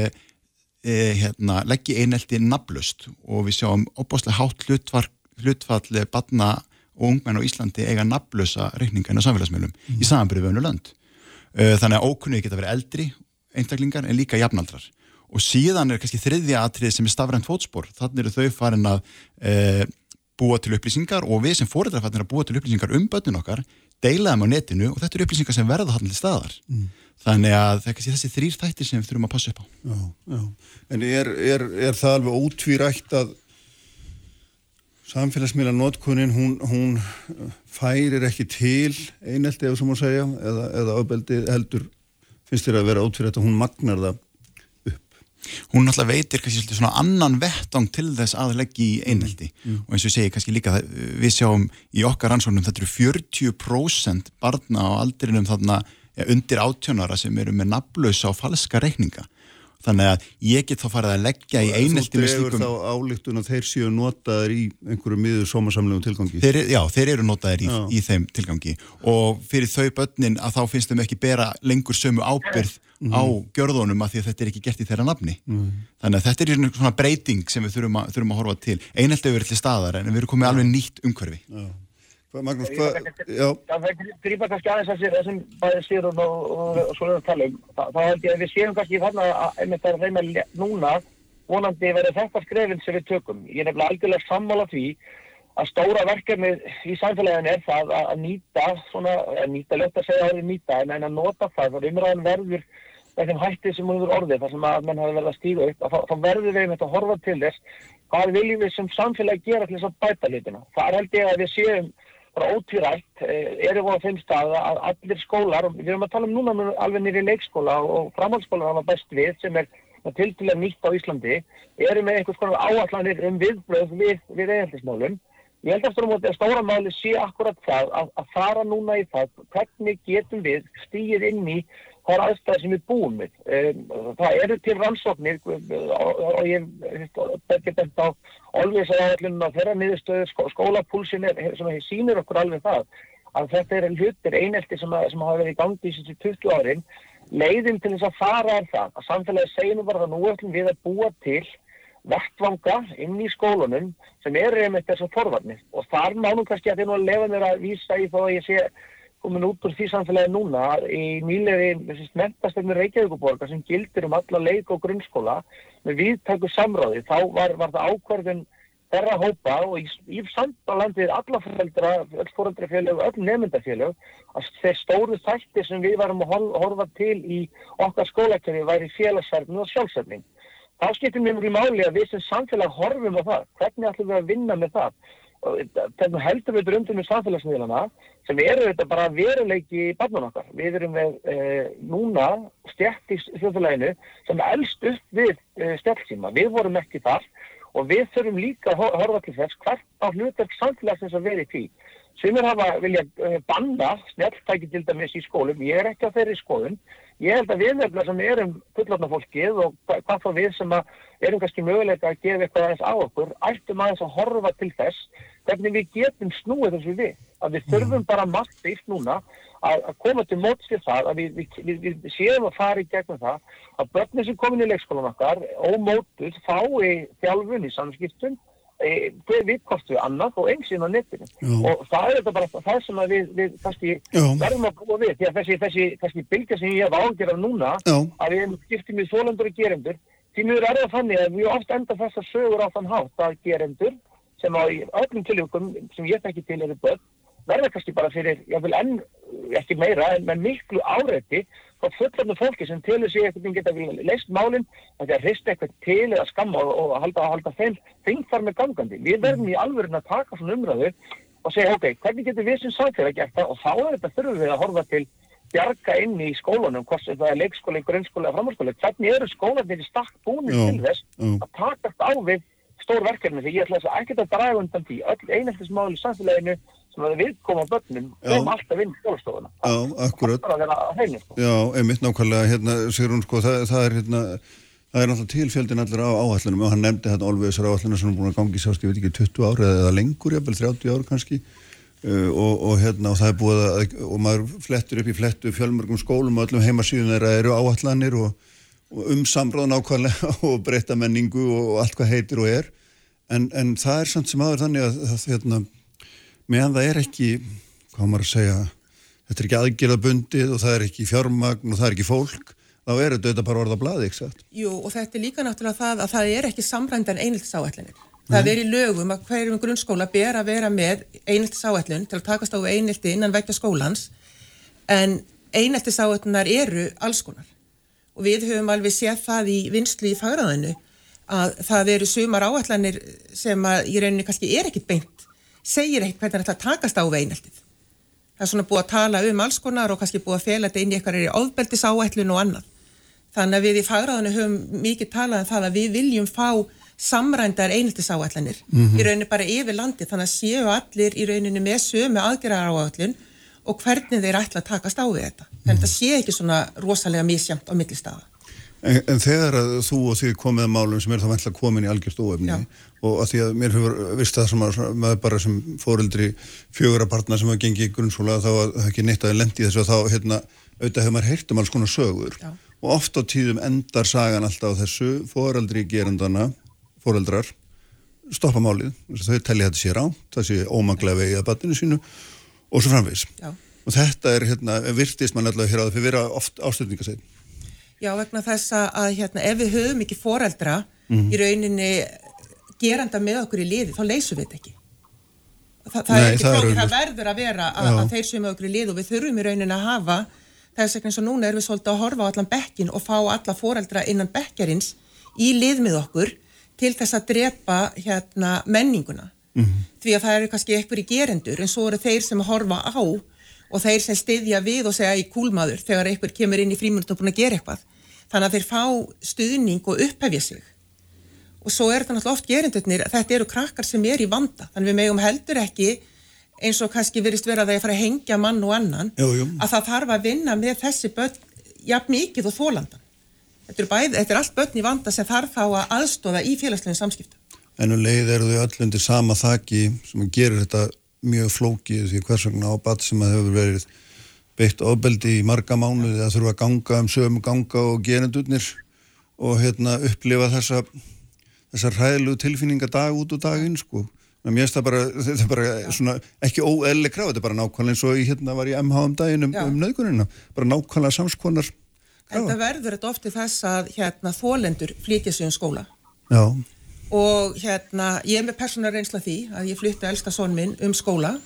hérna, leggja einhelti naflust og við sjáum opáslega hátt hlutfall, hlutfall badna og ungmenn á Íslandi eiga naflusa reikninga inn á samfélagsmiðlum í samanbyrju við önnu lönd. Uh, þannig að ókunni geta verið eldri einstaklingar en líka jafnaldrar. Og síðan er kannski þriðja atrið sem er stafrænt fótspor. Þannig eru þau farin að uh, búa til upplýsingar og við sem fóreldrar farin að búa til upplýsingar um börnun okkar, deila þeim á netinu og þetta eru upplýsingar sem verða hann til staðar. Þannig að það er kannski þessi þrýr þættir sem við þurfum að passa upp á. Já, já. En er, er, er það alveg ótvírætt að samfélagsmiðla notkunin, hún, hún uh, færir ekki til einelti ef sem hún segja, eða, eða ábeldi heldur finnst þér að vera út fyrir þetta, hún magnar það hún náttúrulega veitir kannski svona annan vettang til þess að leggja í einheldi mm. og eins og ég segi kannski líka við sjáum í okkar ansvörnum þetta eru 40% barna á aldrinum þarna ja, undir átjónara sem eru með naflösa og falska reikninga þannig að ég get þá farið að leggja í einhelti með slíkum... Þú dregur þá álíktun að þeir séu notaðir í einhverju miður sómasamlegum tilgangi? Þeir, já, þeir eru notaðir í, í þeim tilgangi og fyrir þau börnin að þá finnst þeim ekki bera lengur sömu ábyrð mm. á gjörðunum að því að þetta er ekki gert í þeirra nafni. Mm. Þannig að þetta er svona breyting sem við þurfum að, þurfum að horfa til. Einhelti hefur verið til staðar en við erum komið alveg nýtt umhverfi. Já. Magnús, hvað, já. Það grýpa kannski aðeins að þessum bæðið styrun og, og, og svo erum við að tala um. Þá held ég að við séum kannski þarna að einmitt að reyna núna vonandi verið þetta skrefin sem við tökum. Ég er nefnilega algjörlega sammála því að stóra verkefnið í samfélaginu er það að, að nýta, svona, að nýta, ljótt að segja að það er nýta, en, en að nota það, það er umræðan verður þeim hætti sem hún er orðið, þar sem að menn hafi verið að stíga upp, þá verður við þetta að horfa til þess hvað viljum við sem samfélag gera til þess að bæta litina. Það er held ég að við séum bara ótvírætt eh, erum við á þeim stað að allir skólar, við erum að tala um núna alveg nýri leikskóla og framhaldsskóla hafa best við sem er til til að nýtt á Íslandi, erum með einhvers konar áallanir um viðbröð við, við eiginlismálum. Ég held aftur á móti að stóra máli sé akkurat það að, að fara núna í það hvernig getum við stýðið inn í hvaða aðstæði sem við búum við. Það eru til rannsóknir og ég betur þetta á olviðsæðarallunum að þeirra niðurstöður skólapúlsin sem sýnir okkur alveg það að þetta er hlutir einelti sem, sem hafa verið í gangi í þessi 20 árin. Leiðin til þess að fara er það að samfélagi segjum bara það nú ætlum við að búa til verktvanga inn í skólunum sem eru einmitt þessar forvarnir og þar mánum kannski að þeir nú að lefa mér að vísa í þó að ég sé komin út úr því samfélagi núna í nýlega mentastöfnir Reykjavíkuborga sem gildir um alla leik og grunnskóla með viðtæku samráði. Þá var, var það ákvarðin þeirra hópa og í, í samtalandið alla fjöldra, öll fóröldrafélög, öll nefndafélög að þeir stóru þætti sem við varum að horfa til í okkar skólakerfi væri félagsverðin og sjálfsverðning. Þá skiptir mjög mjög máli að við sem samfélag horfum á það. Hvernig ætlum við að vinna með það? Þegar heldur við dröndum með samfélagsmiðlana sem eru þetta bara veruleiki barnan okkar. Við erum með e, núna stjætt í þjóðfélaginu sem eldst upp við e, stjættsíma. Við vorum ekki þar og við þurfum líka að horfa til þess hvert á hlutverk samfélagsins að vera í tí. Sumir hafa vilja e, banna snjáltæki til dæmis í skólum. Ég er ekki á þeirri skoðun. Ég held að við nefnilega sem erum fullotna fólkið og hvað þá við sem erum kannski möguleika að gefa eitthvað aðeins á okkur, ættum aðeins að horfa til þess hvernig við getum snúið þessu við. Að við þurfum bara massíft núna að, að koma til mótskið það að við, við, við, við séum að fara í gegnum það að börnir sem komin í leikskólan okkar ómótuð fái þjálfun í samskiptum E, hver við kostu annað og eins inn á netinu Já. og það er þetta bara það sem við, við kannski verðum að búa við því að þessi, þessi, þessi bylgja sem ég hef ágjörðað núna Já. að við skiptið með þólandur og gerendur því mjög er það þannig að við ofta enda þessar sögur á þann hátt að gerendur sem á öllum tilvíkum sem ég þekki til eru börn verða kannski bara fyrir, ég vil enn ekki meira en með miklu áreiti frá fullarnu fólki sem telur sig eitthvað geta leist málinn að það hrist eitthvað til eða skamma og, og halda, halda þeim þingfar með gangandi. Við verðum í alverðin að taka svona umræðu og segja ok, hvernig getur við sem samfélag gert það? Og þá er þetta þurfum við að horfa til bjarga inn í skólunum, hvort það er leikskóli, grunnskóli eða framhalskóli. Hvernig eru skólanir í stakk búinir til þess að takast á við stór verkefni? Því ég ætla þess að ekkert að draga undan því. Öll einheltismáli í samfélaginu sem að við komum á börnum um alltaf inn í skólastofuna. Já, akkurat. Það er að vera heiminn, sko. Já, einmitt nákvæmlega, hérna, Sigrun, sko, það, það er hérna, það er náttúrulega tilfjöldin allir á áhællunum og hann nefndi hérna Olveðsar áhælluna sem er búin að gangi sást, ég veit ekki, 20 ári eða lengur, jafnvel 30 ári kannski uh, og, og hérna, og það er búið að, og maður flettur upp í flettu fjölmörgum skólum og öllum heimasíðun þeirra eru áhællanir og, og um samráð nákvæmlega og breyta menningu og, allt hvað heitir og er en, en það er samt sem aður þannig að, að hérna, meðan það er ekki, hvað maður að segja, þetta er ekki aðgjörðabundið og það er ekki fjármagn og það er ekki fólk, þá er þetta bara orða bladi, ekki satt? Jú, og þetta er líka náttúrulega það að það er ekki samrændan einhildsáallinir. Það er í lögum að hverjum grunnskóla ber að vera með einhildsáallin til að takast á einhildi innan vekta skólans, en einhildsáallinar eru alls konar. Og við höfum alveg séð það í vinstlu í fagraðinu að það eru sumar áallanir sem að í rauninni kannski er ekkit beint, segir ekkit hvernig að takast á veinaldið. Það er svona búið að tala um alls konar og kannski búið að fela þetta inn í eitthvað er í ofbeldis áallun og annað. Þannig að við í fagráðinu höfum mikið talað um það að við viljum fá samrændar einhaldisáallanir mm -hmm. í rauninni bara yfir landi þannig að séu allir í rauninni með sömu aðgerðar áallun og hvernig þeir ætla að takast á við þetta. Þannig að það sé ekki svona rosalega mísjamt á millistafa. En, en þegar að þú og þið komið að málum sem er þá vantla komin í algjörst óefni Já. og að því að mér hefur vist það sem að maður bara sem fóreldri fjögur að barna sem hafa gengið í grunnskóla þá að það ekki neitt að lendi þessu að þá hérna auðvitað hefur maður heyrt um alls konar sögur Já. og oft á tíðum endar sagan alltaf þessu fóreldri gerandana fóreldrar stoppa málið, þau telli þetta sér á það sé ómanglega vegið að batinu sínu og svo framvegs Já. og þetta er hérna, virtist mann allavega hér á það fyrir vera oft ástöfningasegn Já, vegna þess að hérna, ef við höfum ekki fóreldra mm -hmm. í rauninni geranda með okkur í liði, þá leysum við þetta ekki Þa, það Nei, er ekki flókið, það verður að vera að, að þeir sem okkur í liði og við þurfum í rauninni að hafa þess að eins og núna erum við svolítið að horfa á allan bekkin og fá alla fóreldra innan bekkarins í lið með okkur til þess að drepa hérna, menninguna mm -hmm. því að það eru kannski einhverjir gerendur en svo eru þeir sem horfa á og þeir sem styðja við og segja í kúlmaður þegar einhver kemur inn í frímunut og búin að gera eitthvað þannig að þeir fá stuðning og upphefja sig og svo er þetta náttúrulega oft gerendurnir þetta eru krakkar sem er í vanda þannig við megum heldur ekki eins og kannski verist vera að það er að fara að hengja mann og annan jú, jú. að það þarf að vinna með þessi börn jafn mikið og þólandan Þetta er, bæð, þetta er allt börn í vanda sem þarf þá að aðstóða í félagslegin samskipta. En um leið eru þau öll undir sama þakki sem gerir þetta mjög flókið því hvers vegna á bat sem að hefur verið beitt ofbeldi í marga mánuði að þurfa að ganga um sögum ganga og gerendurnir og hérna upplifa þessa, þessa ræðlu tilfinninga dag út og daginn sko. Mér bara, þetta er bara svona ekki óelli kraf, þetta er bara nákvæmlega eins og ég hérna var í MH um daginn um, um nöðgunina, bara nákvæmlega samskonar En það verður þetta ofti þess að hérna, þólendur flytja sig um skóla. Já. Og hérna, ég er með persónar reynsla því að ég flytti elsta són minn um skóla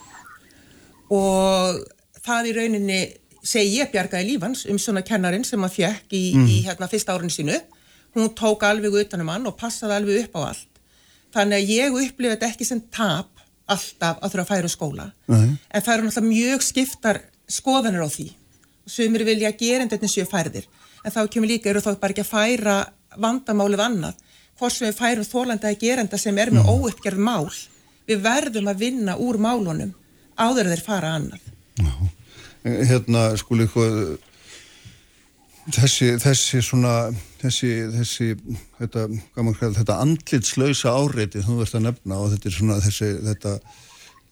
og það í rauninni segi ég bjargaði lífans um svona kennarin sem að fjekk í, mm. í hérna, fyrsta árinu sínu. Hún tók alveg utanum hann og passaði alveg upp á allt. Þannig að ég upplifði þetta ekki sem tap alltaf að þurfa að færa skóla. Mm. En það eru náttúrulega mjög skiptar skoðanir á því sumir vilja gerendetni séu færðir en þá kemur líka, eru þá bara ekki að færa vandamálið annað hvort sem við færum þólanda að gerenda sem er með mm. óuppgerð mál við verðum að vinna úr málunum áður þeir fara annað Já. Hérna skuli þessi, þessi svona þessi, þessi þetta, þetta andlitslausa áreiti þú verðst að nefna og þetta er svona þessi, þetta,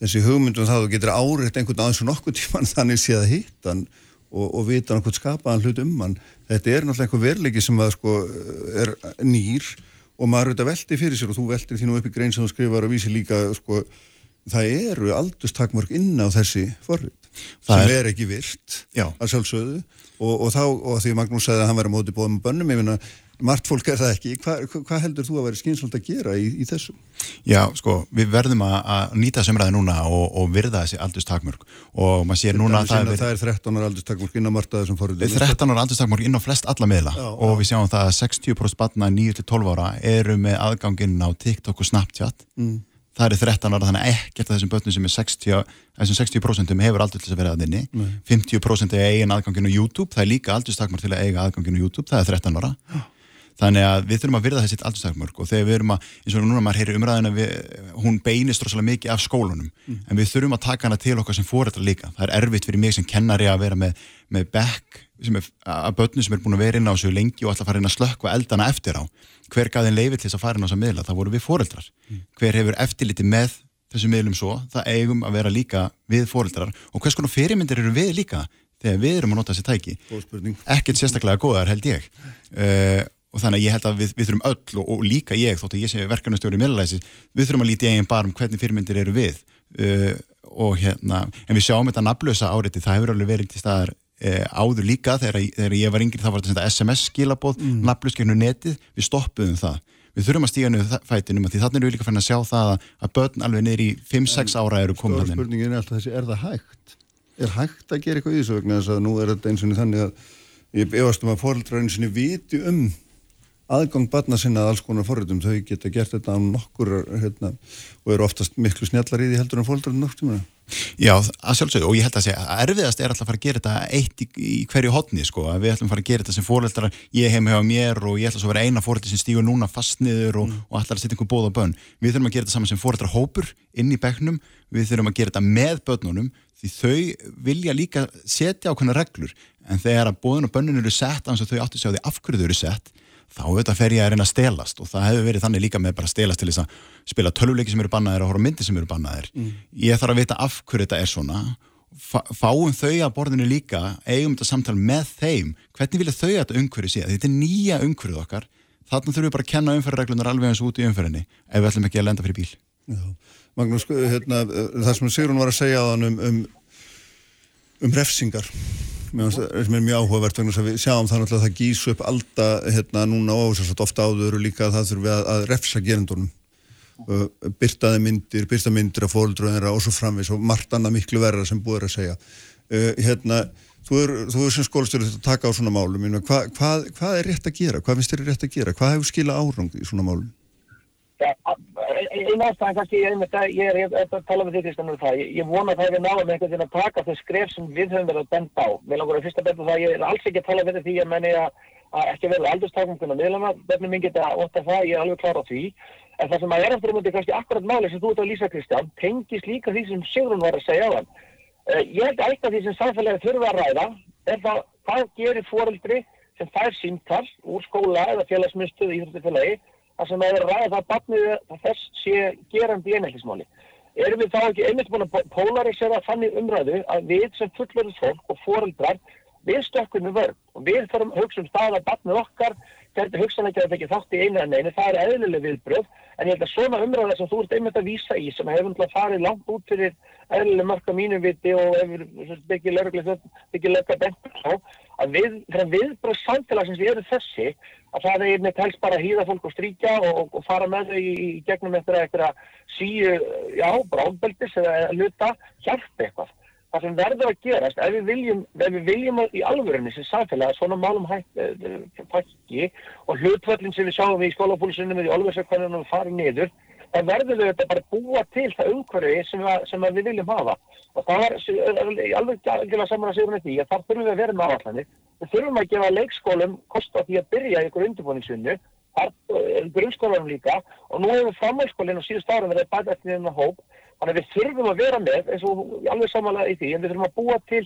þessi hugmyndum það þú getur áreitt einhvern aðeins og nokkuð tíman þannig séð að hittan og, og vita hann hvort skapaðan hlut um hann þetta er náttúrulega einhver verleiki sem að sko er nýr og maður auðvitað veldi fyrir sér og þú veldir nú upp í grein sem þú skrifar og vísi líka sko það eru aldurstakmörk inn á þessi forrið sem er, er ekki virt að sjálfsögðu. Og, og þá, og því Magnús sagði að hann væri mótið bóðum og bönnum, ég finna margt fólk er það ekki, hvað hva heldur þú að vera skynsvöld að gera í, í þessu? Já, sko, við verðum að nýta semræði núna og, og virða þessi aldurstakmörk. Og maður sér núna að það er Það er 13 ára aldurstakmörk inn á martaði sem fóruð 13 ára aldurstakmörk inn á flest alla miðla. Já, og já. við sjáum það að 60% batna 9-12 ára eru með aðganginn á TikTok og Snapchat. Mm. Það er 13 ára þannig ekkert af þessum börnum sem er 60, þessum 60% hefur aldrei til að vera að þinni 50% er eigin aðganginu YouTube það er líka aldurstakmar til að eiga aðganginu YouTube það er 13 ára þannig að við þurfum að virða þessi aldurstakmörk og þegar við erum að, eins og núna maður heyri umræðina við, hún beinist rosalega mikið af skólunum. Mm. en við þurfum að taka hana til okkar sem fórættar líka. Það er erfitt fyrir mig sem kennari að vera með, með back að börnum sem er búin að vera inn á þessu lengi og alltaf fara inn að slökka eldana eftir á. Hver gæðin leifið til þess að fara inn á þessa miðla, það voru við fóreldrar mm. hver hefur eftirliti með þessu miðlum svo, það eigum að vera líka við fóreldrar og hvers konar fyrirmyndir eru við líka þegar við erum að nota þessi tæki? Ekkert sérstaklega góðar held ég. Uh, og þannig að ég held að við, við þurfum öll og, og líka ég, þótt að ég sé verkanastjóri í miðlalæsi, við þurfum að líti eigin bara um hvernig fyrirmyndir eru við uh, og hérna, en við sjáum þetta naflösa áriti, það hefur alveg verið til staðar e, áður líka þegar, þegar ég var yngri þá var þetta SMS skilabóð mm. nafnlöskjörnu netið, við stoppuðum það við þurfum að stíga niður fætinum því þannig erum við líka fann að sjá það að börn alveg niður í 5-6 ára eru komið þannig. Spurningin er alltaf að þess aðgang barna sinna að alls konar forritum, þau geta gert þetta á nokkur hérna, og eru oftast miklu snjallar í því heldur en fólkdrarinn nokkur Já, að sjálfsögðu og ég held að segja að erfiðast er alltaf að fara að gera þetta eitt í, í hverju hotni sko, að við ætlum að fara að gera þetta sem fóreldrar ég heim hefa mér og ég ætla svo að vera eina fóreldri sem stígur núna fast niður og, mm. og ætla að setja einhver bóð á bönn. Við þurfum að gera þetta saman sem fóreldrar hópur inn í begnum, við þurfum að gera þetta með bönnunum því þau vilja líka setja ákveðna reglur en þegar að bóðun og bönnun eru sett þá auðvitað fer ég að reyna að stelast og það hefur verið þannig líka með bara að stelast til þess að spila tölvuleiki sem eru bannaðir og horfa myndi sem eru bannaðir. Mm. ég þarf að vita af hverju þetta er svona. Fáum þau að borðinu líka eigum þetta samtal með þeim. Hvernig vilja þau að þetta umhverju sé? Þetta er nýja umhverjuð okkar. Þarna þurfum við bara að kenna umhverjureglunar alveg eins út í umhverjunni ef við ætlum ekki að lenda fyrir bíl. Já. Magnús, hérna, það sem Sigrun var að segja um, um, um refsingar sem er mjög áhugavert vegna við sjáum þannig að það gís upp alltaf hérna núna og ofta áður og líka að það þurfum við að, að refsa gerendunum. Uh, byrtaði myndir, byrta myndir af fóldröðinra og svo framvis og margt annað miklu verra sem búið að segja. Uh, hérna, þú er, þú er sem skólastjóður þetta að taka á svona málum. Hva, hvað, hvað er rétt að gera, hvað finnst þér rétt að gera? Hvað hefur skila árang í svona málum einn ástæðan kannski ég, ég er að tala með því Kristján um það, ég, ég vona að það hefur náðum einhvern veginn að taka þau skref sem við höfum verið að benda á, við langar að fyrsta benda það ég er alls ekki að tala með því að menni að, ekki verður aldurstakmunguna miðlama bennum minn geta ótt að það, ég er alveg klar á því. En það sem að er eftir um þetta kannski akkurat máli sem þú ert að lýsa Kristján, tengis líka því sem Sigrun var að segja á þann uh, ég held að eitthvað því sem samfélagi þurfa að ræða er það hvað gerir fóreldri sem fær símtall úr skóla eða félagsmyndstöðu í Íþróttufélagi þar sem að vera ræða það barnið þess sé gerandi einheltismáli. Erum við þá ekki einmitt búin að polarisera þannig umræðu að við sem fullverðis fólk og foreldrar við stökkum við vörð og við þurfum að hugsa um stað að barnið okkar þetta hugsanleikja að það ekki þátt í einu en einu, það er eðlileg viðbröð en ég held að svona umræða sem þú ert einmitt að vísa í sem hefur umhlað farið langt út fyrir eðlileg mörg á mínu viti og hefur byggið löglega bentur á að við, viðbröð samfélagsins erum þessi að það er með tels bara að hýða fólk og stríkja og, og fara með þau í, í gegnum eftir eitthvað síu, já, bráðbeldis eða luta, hjálpa eitthvað. Það sem verður að gerast, ef við viljum, ef við viljum í alvörunni sem samfélag að svona málum hætti og hlutvöldin sem við sjáum í skólapólisunum eða í olversakvæðunum farið niður, þá verður við þetta bara búa til það umhverfi sem, sem við viljum hafa. Og það er alveg saman að segja um því að þar þurfum við að vera með áallanir. Við þurfum að gefa leikskólum kost á því að byrja í ykkur undirbúningsunnu, grunnskólanum líka og nú hefur framhalskólinn á síðust árum verið bæta eftir þennan hóp. Þannig að við þurfum að vera með, eins og alveg samanlega í því, en við þurfum að búa til,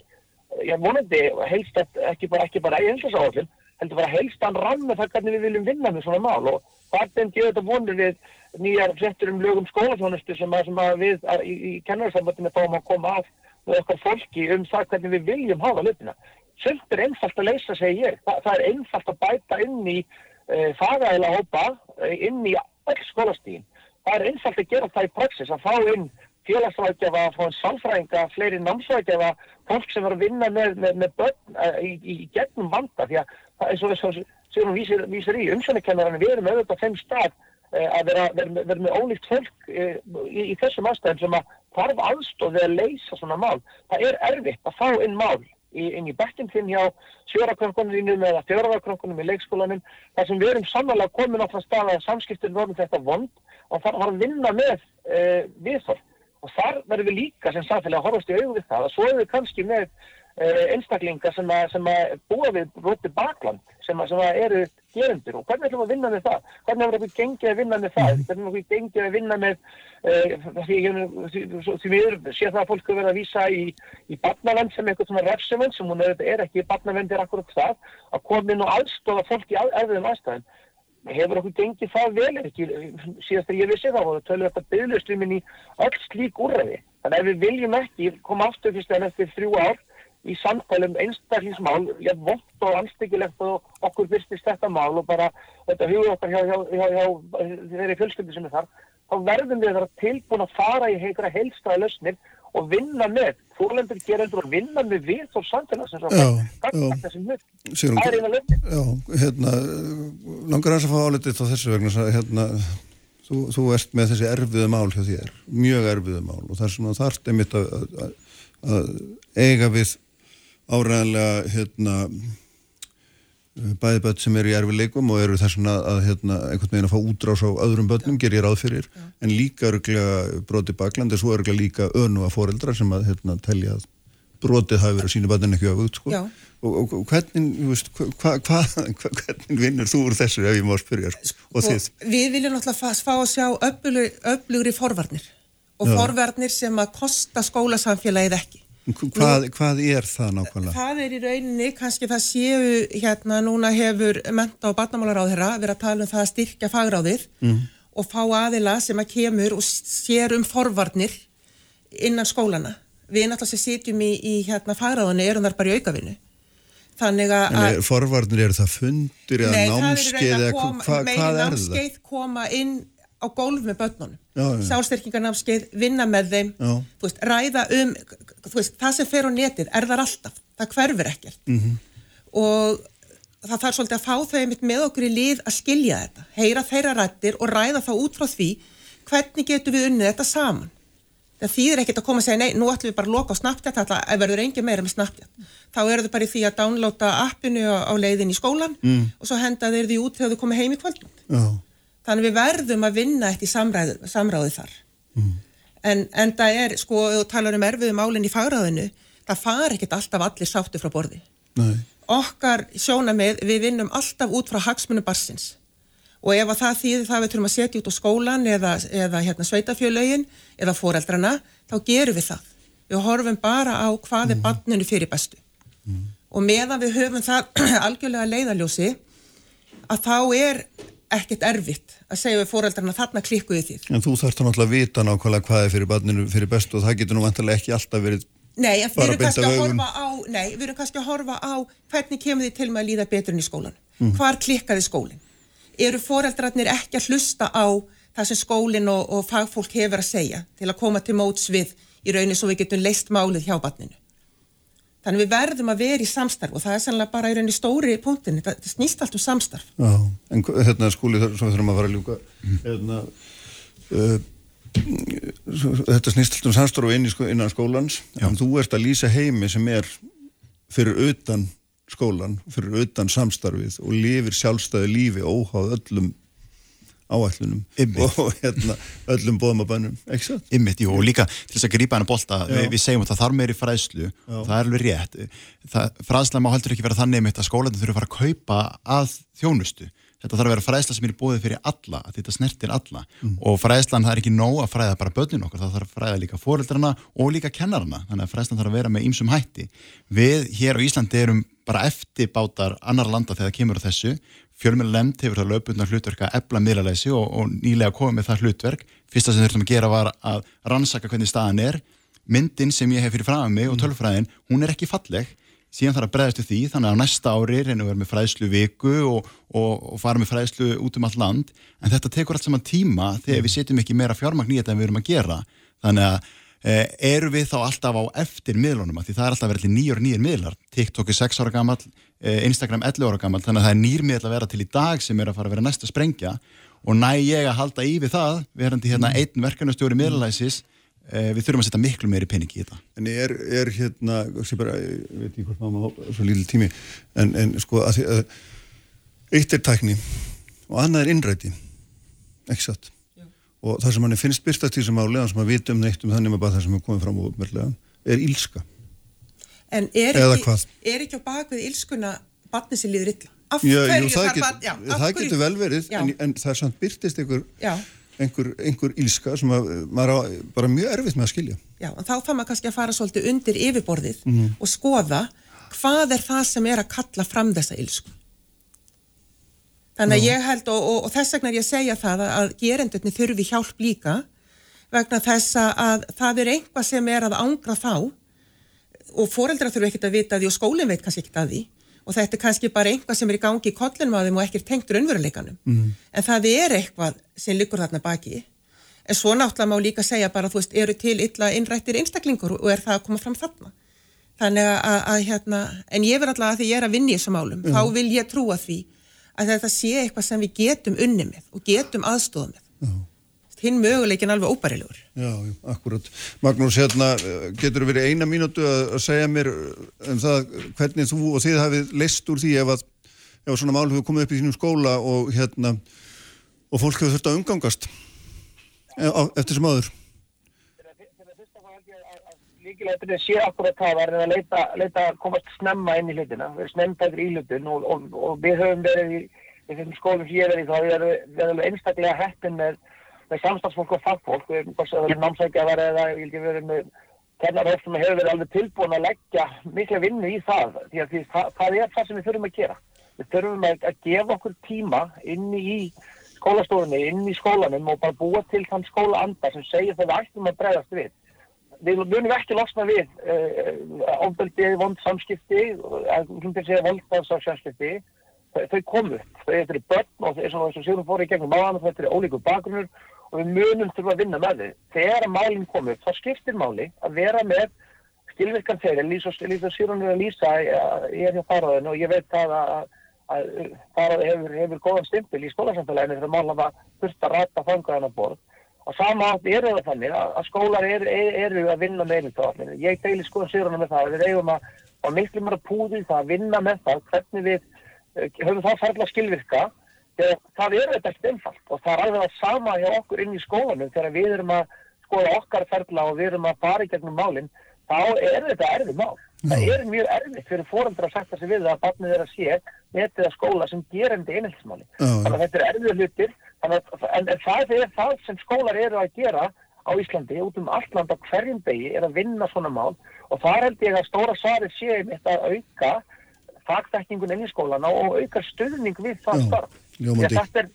já vonandi, helst ekki bara, ekki bara einhelsasáallin, heldur bara helst að ramma það hvernig við viljum vinna með svona mál og það er þetta þetta vonir við nýjar frettur um lögum skólafjónustu sem, sem að við að, í, í kennarsamöndinu fáum að koma af með okkar fólki um það hvernig við viljum hafa löpina. Sjöld er einfalt að leysa, segi ég. Þa, það er einfalt að bæta inn í e, fagæðila hópa, e, inn í öll skólastíðin. Það er einfalt að gera það í praxis, að fá inn félagsvækjafa, að fá inn salfræðinga, fleiri námsvækjafa, fólk sem er að vinna með, með, með börn e, í, í, gegnum vanda, því að er svo þess að Sigrun vísir, vísir í umsjónakennarinn, við erum auðvitað þeim stað Eh, að vera, vera, vera með ólíkt fólk eh, í, í þessum aðstæðum sem að þarf aðstofið að leysa svona mál. Það er erfitt að fá inn mál í, inn í bekkin þinn hjá sjórakrankunum eða fjórakrankunum í leikskólanum þar sem við erum samanlega komin á það stað að samskiptir vorum þetta vond og þar har að vinna með e, viðþorf. Og þar verðum við líka sem samfélag að horfast í auðvitað það að svo erum við kannski með Eh, einstaklingar sem að, sem að búa við broti bakland sem að, sem að eru gerendur og hvernig ætlum við að vinna með það? Hvernig hefur við gengið að vinna með það? Mhm. Hvernig hefur við gengið að vinna með uh, því, því við séum það að fólk verið að vísa í, í barnavend sem eitthvað svona refsumend sem hún er, er ekki barnavendir akkurat það að koma inn og aðstofa fólk í erfiðum aðstæðin hefur okkur gengið það vel ekki síðast þegar ég vissi það og tölur þetta bygglustryminn í öll slík úrræði þannig að við viljum ekki koma aftur fyrst en eftir þrjú ár í samtælum einstaklingsmál, ég vond og anstíkilegt og okkur byrstist þetta mál og bara þetta hugur okkar hjá, hjá, hjá, hjá þeirri fjölskyldi sem er þar, þá verðum við það tilbúin að fara í heikra heilstæða lausnir og vinna með, fórlendur gerendur og vinna með við og samfélagsins og. Það er eina lögni. Já, hérna, langar að fá álitið á þessu vegna, hérna, þú, þú ert með þessi erfiðu mál hjá þér, mjög erfiðu mál og það er svona þarft einmitt að eiga við áræðanlega hérna, bæði börn sem eru í erfileikum og eru þess vegna að hérna, einhvern veginn að fá útrás á öðrum börnum, ger ég ráð fyrir, en líka örglega broti bakland, en svo örglega líka önu að foreldra sem að hérna, telja að brotið hafi verið að sína börnin ekki öfugt, sko. Já. Og, og, og hvernig, veist, hva, hva, hva, hvernig vinnur þú úr þessu ef ég má spyrja, sko, og Og þið? við viljum náttúrulega fá, að sjá öflugri forvarnir og Já. forvarnir sem að kosta skólasamfélagið ekki. Hvað, hvað er það nákvæmlega? Það er í rauninni, kannski það séu hérna núna hefur menta og barnamálar á þeirra verið að tala um það að styrkja fagráðið Mm. og fá aðila sem að kemur og sér um forvarnir innan skólana. Við náttúrulega sem sitjum í, í hérna fagráðinu erum þar bara í aukavinnu. Þannig að... En er, forvarnir, eru það fundir eða Nei, það er í námskeið raun eða að koma, meiri hvað það? námskeið koma inn á gólf með börnunum. Sjálfstyrkingarnámskeið, vinna með þeim, veist, ræða um, veist, það sem fer á netið er þar alltaf, það hverfur ekkert. Mhm. Og það þarf svolítið að fá þau með okkur í lið að skilja þetta, heyra þeirra rættir og ræða þá út frá því hvernig getum við unnið þetta saman. Það þýðir ekkert að koma að segja, nei, nú ætlum við bara að loka á Snapchat, það verður engin meira með Snapchat. Þá eru þau bara í því að downloada appinu á, leiðin í skólan Mm. og svo henda þeir því út þegar þau komið heim í kvöldum. Þannig við verðum að vinna eitt í samræðu, samráði þar. En, en það er, sko, þú talar um erfiðu málinn í fagráðinu, það far ekkert alltaf allir sáttu frá borði. nei. Okkar sjónamið, við vinnum alltaf út frá hagsmunum barsins. Og ef að það þýðir það við þurfum að setja út á skólan eða, eða hérna sveitafjölögin eða foreldrana, þá gerum við það. Við horfum bara á hvað er barninu fyrir bestu. Og meðan við höfum það algjörlega leiðaljósi, að þá er ekkert erfitt að segja við foreldrana þarna klikkuðu þið. En þú þarfst náttúrulega að vita nákvæmlega hvað er fyrir barninu fyrir bestu og það getur nú vantarlega ekki alltaf verið Nei, Bara að af horfa á, nei, við erum kannski að horfa á hvernig kemur þið til með að líða betur inn í skólan. Hvar klikkaði skólinn? Eru foreldrarnir ekki að hlusta á það sem skólinn og, og fagfólk hefur að segja til að koma til móts við í raunin svo við getum leist málið hjá barninu? Þannig við verðum að vera í samstarf og það er sannlega bara í rauninni stóri punktin, þetta þetta snýst allt um samstarf. Já, en hérna skúli þar sem við þurfum að fara að ljúka. Hérna uh, svo- þetta snýst alltaf um samstarf inn í sko, innan skólans. En þú ert að lýsa heimi sem er fyrir utan skólan fyrir utan samstarfið og lifir sjálfstæði lífi óháð öllum áætlunum Einmitt. og hérna, öllum að satt? Ymmit, jú, og líka til þess að grípa hennar bolta, við, við segjum að það þarf meiri fræðslu það er alveg rétt. Það, fræðsla má heldur ekki vera þannig einmitt að skólanum þurfa að fara að kaupa að þjónustu. Þetta þarf að vera fræðsla sem er bóðið fyrir alla, að þetta snertir alla og fræðslan það er ekki nóg að fræða bara börnin okkar, það þarf að fræða líka fóreldrana og líka kennarana, þannig að fræðslan þarf að vera með ýmsum hætti. Við hér á Íslandi erum bara eftirbátar annar landa þegar það kemur á þessu, fjölmjöla lemd hefur það löpundar hlutverk að ebla miðlaleysi og, og nýlega komið með það hlutverk. Fyrsta sem þurfum að gera var að rannsaka hvernig staðan er. Myndin sem ég hef fyrir fram mig og tölfræðin, hún er ekki falleg. Síðan þarf að bregðast við því, þannig að næsta ári reynum við að vera með fræðslu viku og, og, og fara með fræðslu út um allt land. En þetta tekur allt saman tíma þegar við setjum ekki meira fjármagn í þetta en við erum að gera. Þannig að eru við þá alltaf á eftir miðlunum? Að því það er alltaf verið nýjur nýjur miðlar. TikTok er 6 ára gammal, eh, Instagram 11 ára gammal þannig að það er nýr miðl að vera til í dag sem er að fara að vera næsta sprengja. Og næ ég að halda í við það verandi hérna einn verkanastjóri miðlalæsis eh, við þurfum að setja miklu meiri pening í þetta. En er, er hérna, ég veit ekki hvort maður má svo lítil tími, en, en sko, að að eitt er tækni og annað er innræti, ekki satt. Og það sem manni finnst byrstast í þessum máli, það sem maður vita um neitt um þannig bara það sem er komið fram úr merlega, er ílska. En er ekki, er ekki á bakvið ílskuna barni sem líður illa? Af Já, jú, það, get, barn- já, af það hverju- getur vel verið, en, en það er samt byrtist einhver, einhver, einhver ílska sem að, maður á bara mjög erfitt með að skilja. Já, en þá þarf maður kannski að fara svolítið undir yfirborðið Mhm. og skoða hvað er það sem er að kalla fram þessa ílsku. Þannig að ég held og, og, og þess vegna er ég að segja það að, gerendurni þurfi hjálp líka vegna þess að það er einhvað sem er að ángra þá og foreldra þurfi ekkert að vita því og skólinn veit kannski ekkert að því og þetta er kannski bara einhvað sem er í gangi í kollinum á þeim og ekkert tengt raunveruleikanum. Mm. En það er eitthvað sem liggur þarna baki. En svo náttúrulega má líka segja bara, þú veist, eru til illa innrættir einstaklingur og er það að koma fram þarna. Þannig að, að, hérna, en ég verð alltaf að því ég er að vinna í þessum málum, Já. þá vil ég trúa því að þetta sé eitthvað sem við getum unni með og getum aðstofa með. Já. Hinn möguleikin alveg óbærilegur. Já, já, akkurat. Magnús, hérna, getur verið eina mínútu að, segja mér um það hvernig þú og þið hafið leist úr því ef að ef svona mál hefur komið upp í þínum skóla og hérna og fólk hefur þurft að umgangast e, á, eftir sem aður líkilega sé akkurat það var að leita, leita að komast snemma inn í hlutina, við erum snemntækur í hlutun og, og, og við höfum verið í, í þessum skólum sem ég verið í þá við erum, einstaklega heppin með, með samstagsfólk og fagfólk, við erum námsækjaðar eða ég vil ekki verið með kennarhótt sem hefur verið alveg tilbúin að leggja mikla vinnu í það, því að því, það, það er það sem við þurfum að gera. Við þurfum að, að gefa okkur tíma inn í skólastofunni, inn í skólanum og bara búa til þann skólaanda sem segir það við ættum að bregðast við við munum ekki losna við uh, ofbeldi, vond samskipti segja voldafsafsjánskipti þau komu þau eru börn og eins og séum fóru í gegnum máðan þau eru ólíku bakgrunnur og við munum þurfa að vinna með þau. Þegar að málinn komu þá skiptir máli að vera með stilvirkan þegar Lísa Sýrún er að lýsa ég er hjá faraðin og ég veit það að, að faraði hefur, hefur góðan stimpil í skólasamfélaginu þegar mál hafa þurft að rata fangaðan á borð og sama átt er það þannig að skólar eru, eru að vinna með einhverjum ég deilir skoðan séruna með það við eigum að, að miklu mara púði það að vinna með það hvernig við uh, höfum það ferðla skilvirka. Þegar það er þetta ekkert einfalt og það er alveg að sama hjá okkur inn í skólanum. Þegar við erum að skoða okkar ferðla og við erum að fara í gegnum málinn þá er þetta erfið mál. Það er mjög erfitt fyrir fóröndra að setja sig við að barnið er að sé metið að skóla sem gerandi einheltismáli þannig að þetta er erfið hlutir að, en, en það er það sem skólar eru að gera á Íslandi út um alland á hverjum degi er að vinna svona mál. Og það held ég að stóra svarið sé einmitt að auka fagdækningun inn í skólana og auka stuðning við það starf. þetta er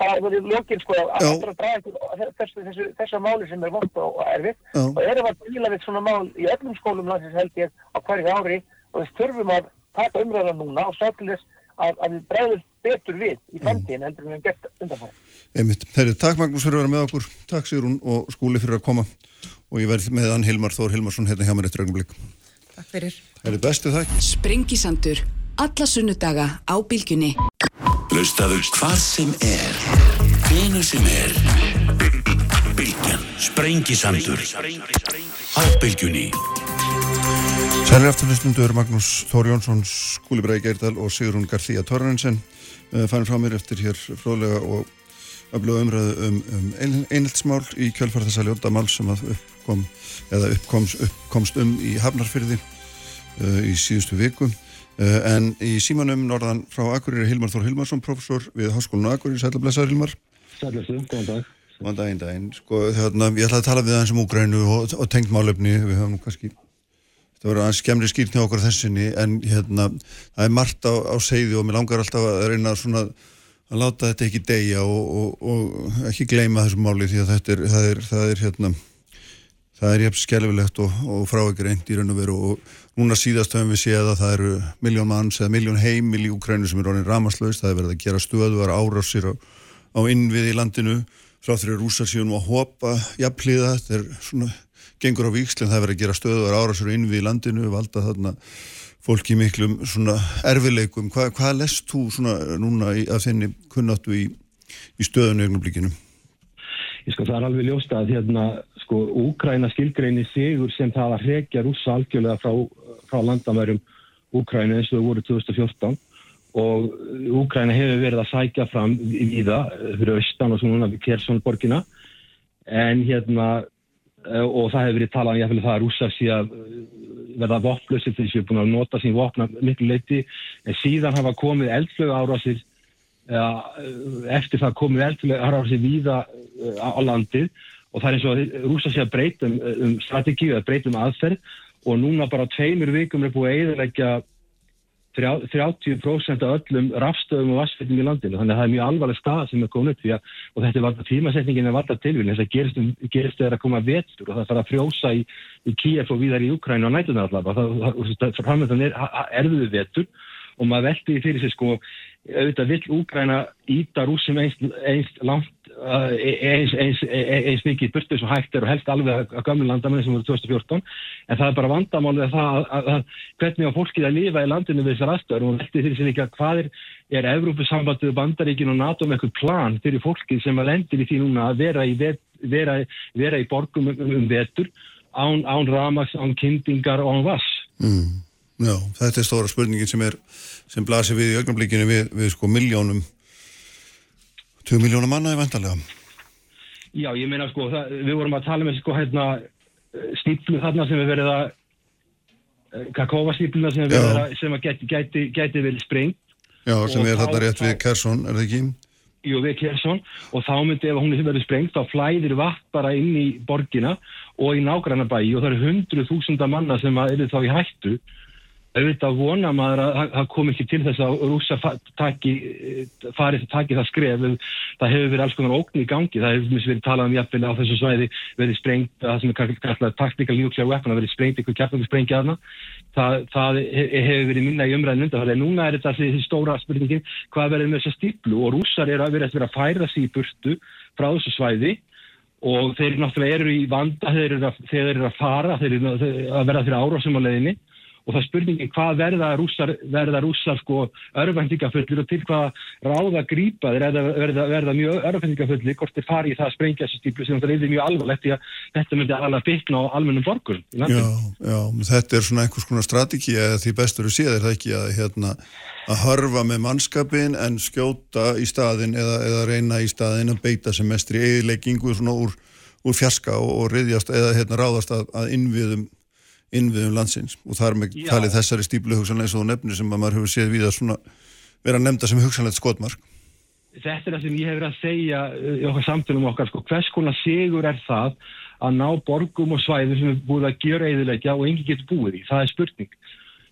bara lókin sko að þessu, þessu máli sem er vond og erfitt. Og erum að díla við svona mál í öllum skólum landsins held ég á hverju ári. Og við þurfum að taka umræða núna og sá til þess að, að við bregðum betur við í framtíðin heldur við hefum gert undanfæri. Einmitt. Herri, takk Magnús fyrir að vera með okkur, takk Sigrun og skúli fyrir að koma og ég verði með hann Hilmar Þór Hilmarsson hérna hjá mér eftir ögnum Takk fyrir. Herri, bestu þakk. Sprengisandur, alla sunnudaga á bylgjunni. Hlustaðu hvað sem er, hvenu sem er, bylgjan, sprengisandur, á bylgjunni. Sælir afturlustundur Magnús Þór Jónsson, Skúli Bræði Geirdal og Sigrun Garþíja Torrensen uh, fannum frá mér eftir hér fróðlega og öfluga umræðu um, um einheltsmál í kjölfarðasa ljóndamál sem að uppkom, eða uppkomst, uppkomst um í Hafnarfyrði uh, í síðustu viku. Uh, en í símanum norðan frá Akureyri Hilmar Þór Hilmarsson, professor við Háskólinu Akureyri, sæla blessaður Hilmar. Sælustu, góðan dag. Góðan daginn daginn, sko þarna, ég ætlaði að tala við það sem úgrænu og, og tengt málefni, við höfum kannski það verður aðeins skemmri skýrt hjá okkur þessinni en hérna, það er margt á, á segði og mér langar alltaf að reyna svona að láta þetta ekki deyja og, og, og ekki gleyma þessu máli því að þetta er, það er, það er hérna það er jæfn skelvilegt og, og frá ekki reynd í raun og veru og núna síðast höfum við séð að það eru miljón manns eða miljón heimil í Ukrænu sem er ronin ramaslaust, það er verið að gera stöðuar árásir á, á innvið í landinu frá að rúsar síðan og hopa jafnliða, er svona gengur á vikslinn, það verður að gera stöðuðar árásur inn við landinu, valda þarna fólki miklum svona erfileikum. Hva, hvað lest þú svona núna í, að þenni kunnáttu í, í stöðunu ögnublikinu? Ég sko það er alveg ljósta að hérna sko Úkræna skilgreini sigur sem það að hrekja rúsa algjörlega frá, frá landamærum Úkræna eins og það voru 2014 og Úkræna hefur verið að sækja fram í það fyrir austan og svona við Kersonborgina en hérna Eh, og það hefur verið talað um það að rúsa sé að eh, verða þess að við erum búin að nota sín vopna miklu leiti en síðan hafa komið eldflögu árásir eh, eftir það komið eldflögu árásir víða á landið. Og það er eins og rúsa sé að breytum um strategíu, að breytum aðferð. Og núna bara tveimur vikum er búið að eðalegja 30% af öllum rafstöðum og vassfittum í landinu. Þannig að það er mjög alvarleg stað sem er komin upp að, og þetta er varta tímasetningin er varta tilvíðin þess að gerist, um, gerist þegar að koma vetur og það þarf að frjósa í, í Kíef og víðar í Ukræn og nætunar allavega. Það framöndan er erfiðu vetur og maður veldi því fyrir sig sko auðvitað vill Úgræna íta rúsum einst, einst langt eins, eins, eins mikið burtu sem hægt er og helst alveg að gamlu landamenni sem voru 2014 en það er bara vandamálið að það að, hvernig á fólkið að lifa í landinu við þessar aðstöður og veldi því sem að hvað er er Evrópusambandið, Bandaríkin og NATO með eitthvað plan fyrir fólkið sem að lendir í því núna að vera í, vet, vera, vera í borgum um, um vetur án, án ramaks, án kyndingar og án vass mm. Já, þetta er stóra spurningin sem er, sem blasir við í augnablikinu við, við sko miljónum 2 miljónum manna í vantarlega Já, ég meina sko, það, við vorum að tala með sko hérna stíflu þarna sem við verið að kakófastífluna sem, við verið að, sem að gæti, gæti, gæti verið sprengt. Já, sem Og er þarna rétt við Kersson, er það ekki? Jú, við Kersson og þá myndi ef hún verið sprengt þá flæðir vatn bara inn í borgina og í nágrannabæi og það eru hundru þúsunda manna sem að eru þá í hættu auðvitað vona maður að það- kom ekki til þess að rúsa taki, farið taki það skref. Það hefur verið alls konar ógn í gangi. Það hefur verið talað um jafnvel á þessu svæði verið sprengt, það sem er kallað taktikal nuclear weapon, það verið sprengt ykkur kjarnandi sprengja þarna. Það, það he- hefur verið minna í umræðin undan þannig að núna er þetta þessi stóra spurningin hvað verður með þessa stíplu og rússar eru að vera að færa sig í burtu frá þessu svæði. Og þeir náttúrulega eru í vanda þeir eru að, þeir eru að fara þeir eru að- að og það spurningin hvað verða rússar, verða rússar sko örfendingafullir og til hvað ráða grípa þeir? Verða, verða, verða mjög örfendingafullir hvort þeir fari í það að sprengja þessu stíplu sem það er mjög alvarlegt því að þetta myndi alveg byggna á almennum borgurum í Já, já, þetta er svona einhvers konar strategi eða því bestur að séð er það ekki að hérna að hörfa með mannskapin en skjóta í staðin eða, eða reyna í staðin að beita sem mestri eðileggingu svona úr, úr fjarska og, og riðjast eða hérna ráðast að, að innviðum innviðum landsins. Og þar með Já. talið þessari stíplu hugsanlega eins og þú nefnir sem að maður hefur séð við að svona vera nefnda sem hugsanlegt skotmark. Þetta er það sem ég hefur að segja uh, í okkar samtölum okkar, sko, hvers konar sigur er það að ná borgum og svæðum sem er búið að gjöra eðilegja og engi getur búið í, það er spurning.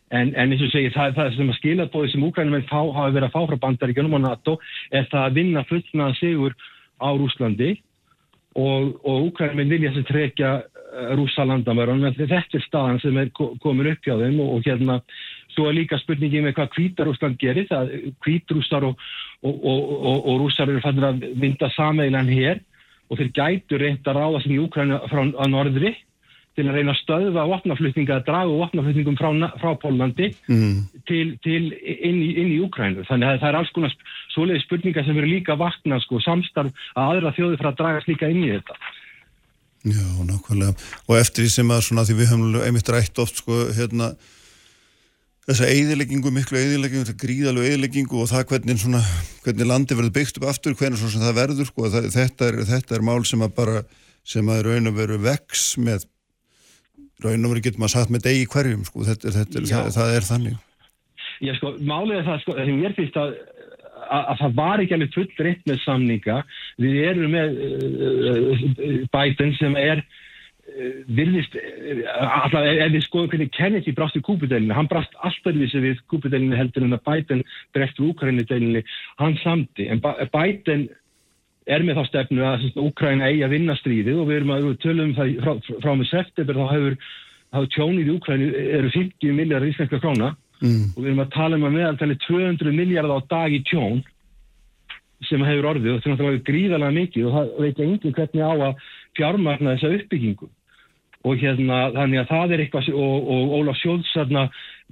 En, en eins og segi, það, það sem að skilabóði sem úkrænum fá, hafa verið að fá frá bandaríkjunum og NATO er það að vinna fullnaða sigur á Rúslandi og, og úkrænum vilja sem trekja rúsa landamörun en þetta er staðan sem er ko- komin upp hjá þeim og, og hérna svo er líka spurningin með hvað hvítarúsland gerir það hvítrúsar og, og, og, og, og rússar eru fannir að vinda sameilan hér og þeir gætu reynd að ráða sem í Úkræna frá norðri til að reyna að stöðva vopnaflutninga, að draga vopnaflutningum frá, frá Pólandi mm. til, til inn, í, inn í Úkrænu. Þannig að það er alls konar svoleiðis spurningar sem eru líka vakna, sko, samstarf að aðra þjóði frá að dragast líka inn í þetta. Já, nákvæmlega. Og eftir því sem að svona því við höfum einmitt rætt oft sko hérna þessa eyðileggingu, miklu eyðileggingu, þetta gríðalegu eyðileggingu og það hvernig svona, hvernig landi verður byggt upp aftur, hvernig svona það verður sko, það, þetta, er, þetta er mál sem að bara, sem að raun og veru vex með, raun og veru getur maður sagt með degi hverjum sko, þetta, þetta, það, það er þannig. Já, sko, málið er það, sko, sem mér finnst að, að, að það var ekki alveg full rétt með samninga. Við erum með uh, Biden sem er uh, virðist, alltaf ef við skoðum hvernig Kennedy brást í kúpudelinni, hann brást alltaf við við kúpudelinni heldur en að Biden breyst við Úkraínudelinni, hann samti, en Biden er með þá stefnu að Úkraína eigi að vinna stríðið og við erum að tölum um það frá, frá með september þá hefur, hefur tjónið í Úkraínu eru 50 miljardar íslenska króna Mm. og við erum að tala um að meðaltali 200 miljardar á dag í tjón sem hefur orðið og þetta er náttúrulega gríðalega mikið og það veit enginn hvernig á að fjármagna þessa uppbyggingu og hérna þannig að það er eitthvað og, og Ólaf Sjóðs þarna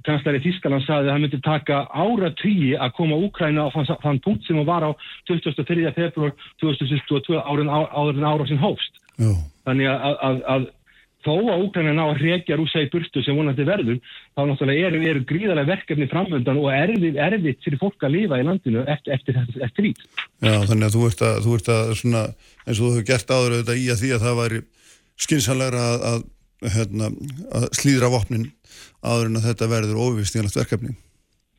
kanslari Þískaland sagði að það myndi taka ára tíi að koma Úkræna á þann, þann punkt sem hún var á 23. februar 2022 árin, á- áður en ára sem hófst Já, þannig að, að, að þó að Úkræna ná að rekja rúsa í burtu sem vonandi verður, þá náttúrulega eru, eru gríðarlega verkefni framöndan og erfið, erfitt fyrir fólk að lifa í landinu eftir, eftir, eftir, ít. já, þannig að þú ert að, þú ert að svona, eins og þú hefur gert áður auðvitað í að því að það væri skynsanlegra að, að, hérna, að slíðra vopnin áður en að þetta verður óvistíðanlegt verkefni.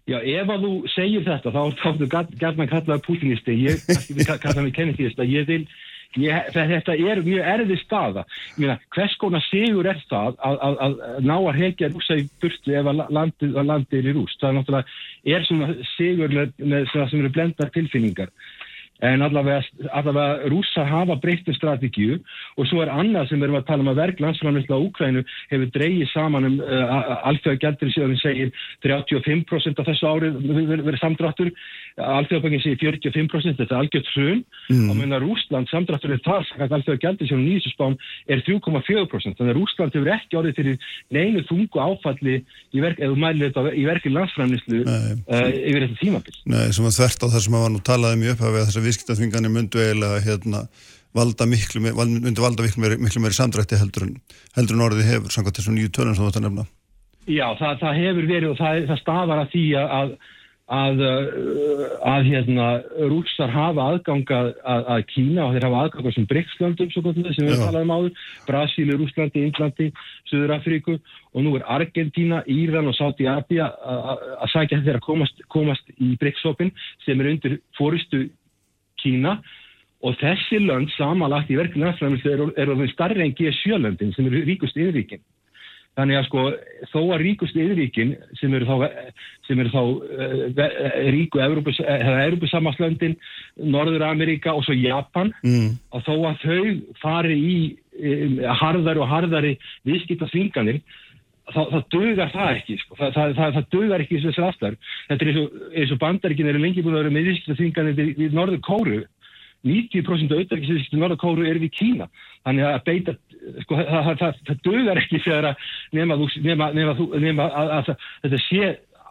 Já, ef að þú segir þetta, þá þá ertu gætna að kalla það pútinisti, ég kannski vil ka- kalla mig kennitíðist, að ég vil, ég, þetta er mjög erfið staða. Meina, hvers konar sigur er það að, að, að ná að hekja rúsa í burtu ef að landið, að landið er í rúst. Það er náttúrulega, er sigur með, með sem eru blendar tilfinningar. En allavega, allavega rússar hafa breyttu strategíu og svo er annað sem við erum að tala um að verk landsframleysla á Úkrænu hefur dreigið saman um uh, alþjóða gældur sem segir 35% af þessu árið verið veri samdráttur, alþjóðabækin segir 45%, þetta er algjört hrun Mm. og meðan Rússland samdráttur er það sagt alþjóða gældur sem nýjusum spám er 3,4% þannig að Rússland hefur ekki orðið fyrir neinu þungu áfalli í verk, eða þú mælir þetta í verki landsframleyslu uh, yfir þetta tímabil. Nei, sem að þvert á það sem viðskiptaþvinganir myndu eiginlega hérna, valda miklu, me- val- myndu valda miklu meiri, miklu meiri samdrætti heldur en, heldur en orðið hefur, samkvæmt þessum nýju tölum sem þú ætti að nefna. Já, það, það hefur verið og það, það stafar að því að, að, að, uh, hérna, rússar hafa aðganga að, að Kína og þeir hafa aðganga sem Brexlandum sem við Já. talaðum áður, Brasíli, Rússlandi, Indlandi, Suður Afríku og nú er Argentína, Íran og Saudi-Arabia að- sækja þeirra komast, komast í Brexhopin sem er undir fóristu Kína og þessi lönd samanlagt í verkefni aðframlislu eru er orðin starri en G7-löndin sem eru ríkust yfirríkin. Þannig að sko þó að ríkust yfirríkin sem eru þá, sem eru þá uh, ríku Evrópus, eða Evrópusammarslöndin, Norður Ameríka og svo Japan mm. og þó að þau fari í um, harðari og harðari viðskipta þá, þá dugar það ekki sko. það, það, það, það dugar ekki þessu aftar þetta er eins og, eins og bandaríkin eru lengi búin að vera með viðskipta þvinganir við, við Norður Kóru 90% auðvitaðisviðskipti Norður Kóru eru við Kína. Þannig að beita sko, það, það, það, það dugar ekki þegar að nema, nema, nema, nema að, að, að þetta sé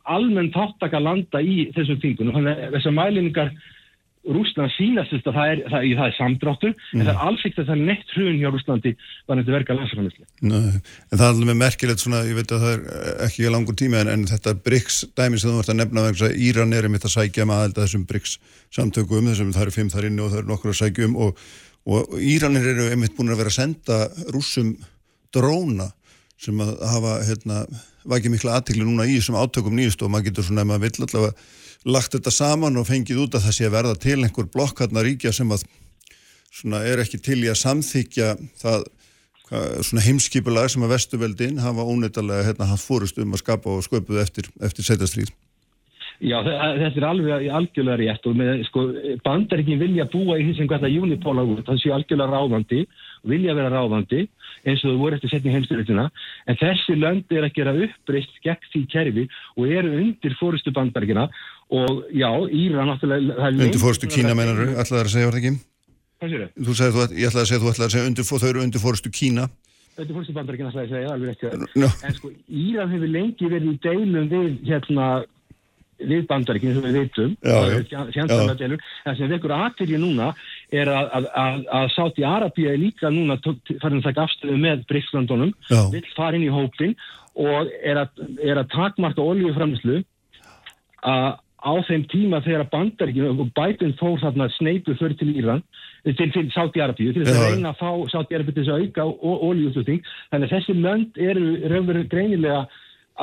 almenn þáttaka landa í þessum þingunum þannig að þessar mælingar Rúsland sínast að það er, það, það er samdráttur en það er alls ekkert að það er neitt hrun hjá Rúslandi var þetta verka landsframlisli. En það er alveg merkilegt svona, ég veit að það er ekki langur tími en, en þetta BRICS dæmi sem þú vart að nefna vegna þess að Íran er einmitt að sækja með aðelda þessum BRICS samtökum, þessum það eru fimm þar inni og það eru nokkur að sækja um og, og Íranir eru einmitt búin að vera að senda rússum dróna sem að hafa hérna, vakið mikla aðtikli núna í þessum átökum nýjust og maður getur svona ef maður vill allavega lagt þetta saman og fengið út að það sé að verða til einhver blokkarna ríkja sem að svona er ekki til í að samþykja það svona heimskipulag sem að vestuveldin hafa óneittalega hérna haft fórust um að skapa og sköpuð eftir, eftir setjastríð. Já, þe- þetta er alveg algjörlega rétt og með, sko, bandaríkin vilja búa í því sem það júnipóla út, það séu algjörlega ráðandi vilja vera ráðandi eins og þau voru eftir setning heimstyrlutina en þessi lönd er að gera uppreist gegn því kerfi og eru undir fórustu bandaríkina og já, Íra náttúrulega Undir að Kína meinar þú, ætlaði að segja var það ekki? Hvað séu þau? Þú sagði þú, ég ætlaði að segja þú ætlaði að segja undir, þau eru undir fórstu Kína. Þetta er fórstu bandaríkina ætlaði að segja, alveg þér. No. En sko, Íran hefur lengi verið í deilum við hérna við bandaríkinn sem við veitum það sem vekur aðtyrja núna er að, að, að, að Sáti Arabíu er líka núna farin að taka afstöðu með Bríkslandunum Já. vill fara inn í hópin og er að, er að takmarka oljuframlislu á þeim tíma þegar að bandaríkinu og Biden fór þarna sneipu fyrir til Íran til, til Sáti Arabíu til þess að reyna að fá Sáti Arabíu til þess að auka oljuútluting þannig að þessi lönd eru greinilega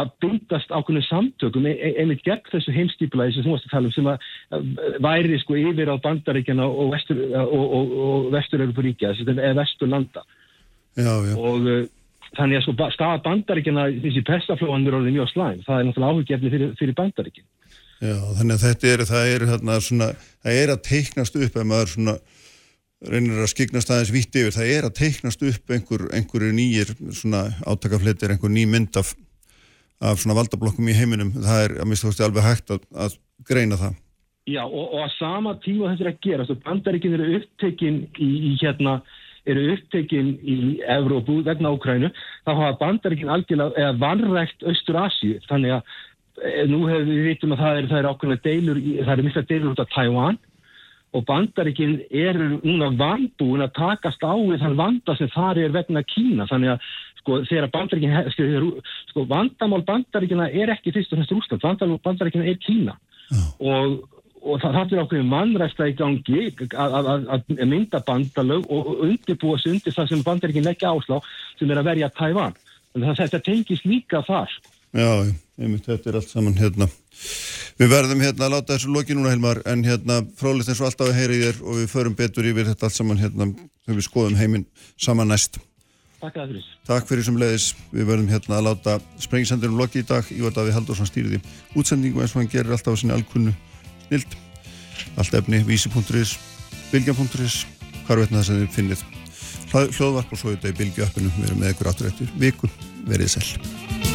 að bindast ákveðinu samtökum e- e- einmitt gegn þessu heimstýpulaði sem þú varst að tala um sem að væri sko yfir á bandaríkjana og vestur, og, og, og vestur Európaríkja, eða vestur landa Já, já. og uh, þannig að sko staða bandaríkjana þessi persaflóan er orðið mjög slæm. Það er náttúrulega áhugjefni fyrir, fyrir bandaríkin. Já, þannig að þetta er, það er hérna svona, það er að teiknast upp ef maður svona reynir að skiknast aðeins vitt yfir, það er að teiknast upp einhver, einhverju nýjir svona átakafletir, einhver ný mynd af, af svona valdablokkum í heiminum, það er að mista þú alveg hægt að, að greina það. Já, og, og að sama tíma þetta er að gera, svo bandaríkin eru upptekin í, í hérna, eru upptekin í Evrópu vegna Úkrænu, þá hafa bandaríkin algjörlega, eða vanrækt Austur-Asíu, þannig að e, nú hefur við vitum að það er, er ákveðna deilur, það er mikla deilur út af Taiwan og bandaríkin eru núna vanbúin að takast á við þann vanda sem þar er vegna Kína, þannig að sko þegar bandaríkin, he- sko, sko vandamál bandaríkina er ekki fyrst og fremst Rúsland, vandamál bandaríkina er Kína og, og það, það er ákveðin mannræsta í gangi að, að, að, að mynda bandalög og, undirbúa sig undir það sem bandaríkin leggja áslá sem er að verja Tævan. Þannig að þetta tengist líka þar. Já, einmitt, þetta er allt saman hérna. Við verðum hérna að láta þessu loki núna, Helmar, en hérna frólitt eins og alltaf að heyra í þér og við förum betur yfir þetta allt saman hérna þegar við skoðum heiminn saman næst. Takk að fyrir. Takk fyrir sem leiðis. Við verðum hérna að láta sprengisendurum loki í dag. Ívar Daví Halldórsson stýriði útsendingu eins og hann gerir alltaf á sinni alkunnu snild. Allt efni, vísi.is, bilgja.is, hvar veitna það sem þið finnið. Hljóðvarp og svo í bilgju appinu. Við erum með ykkur áttur eftir viku. Verið sæl.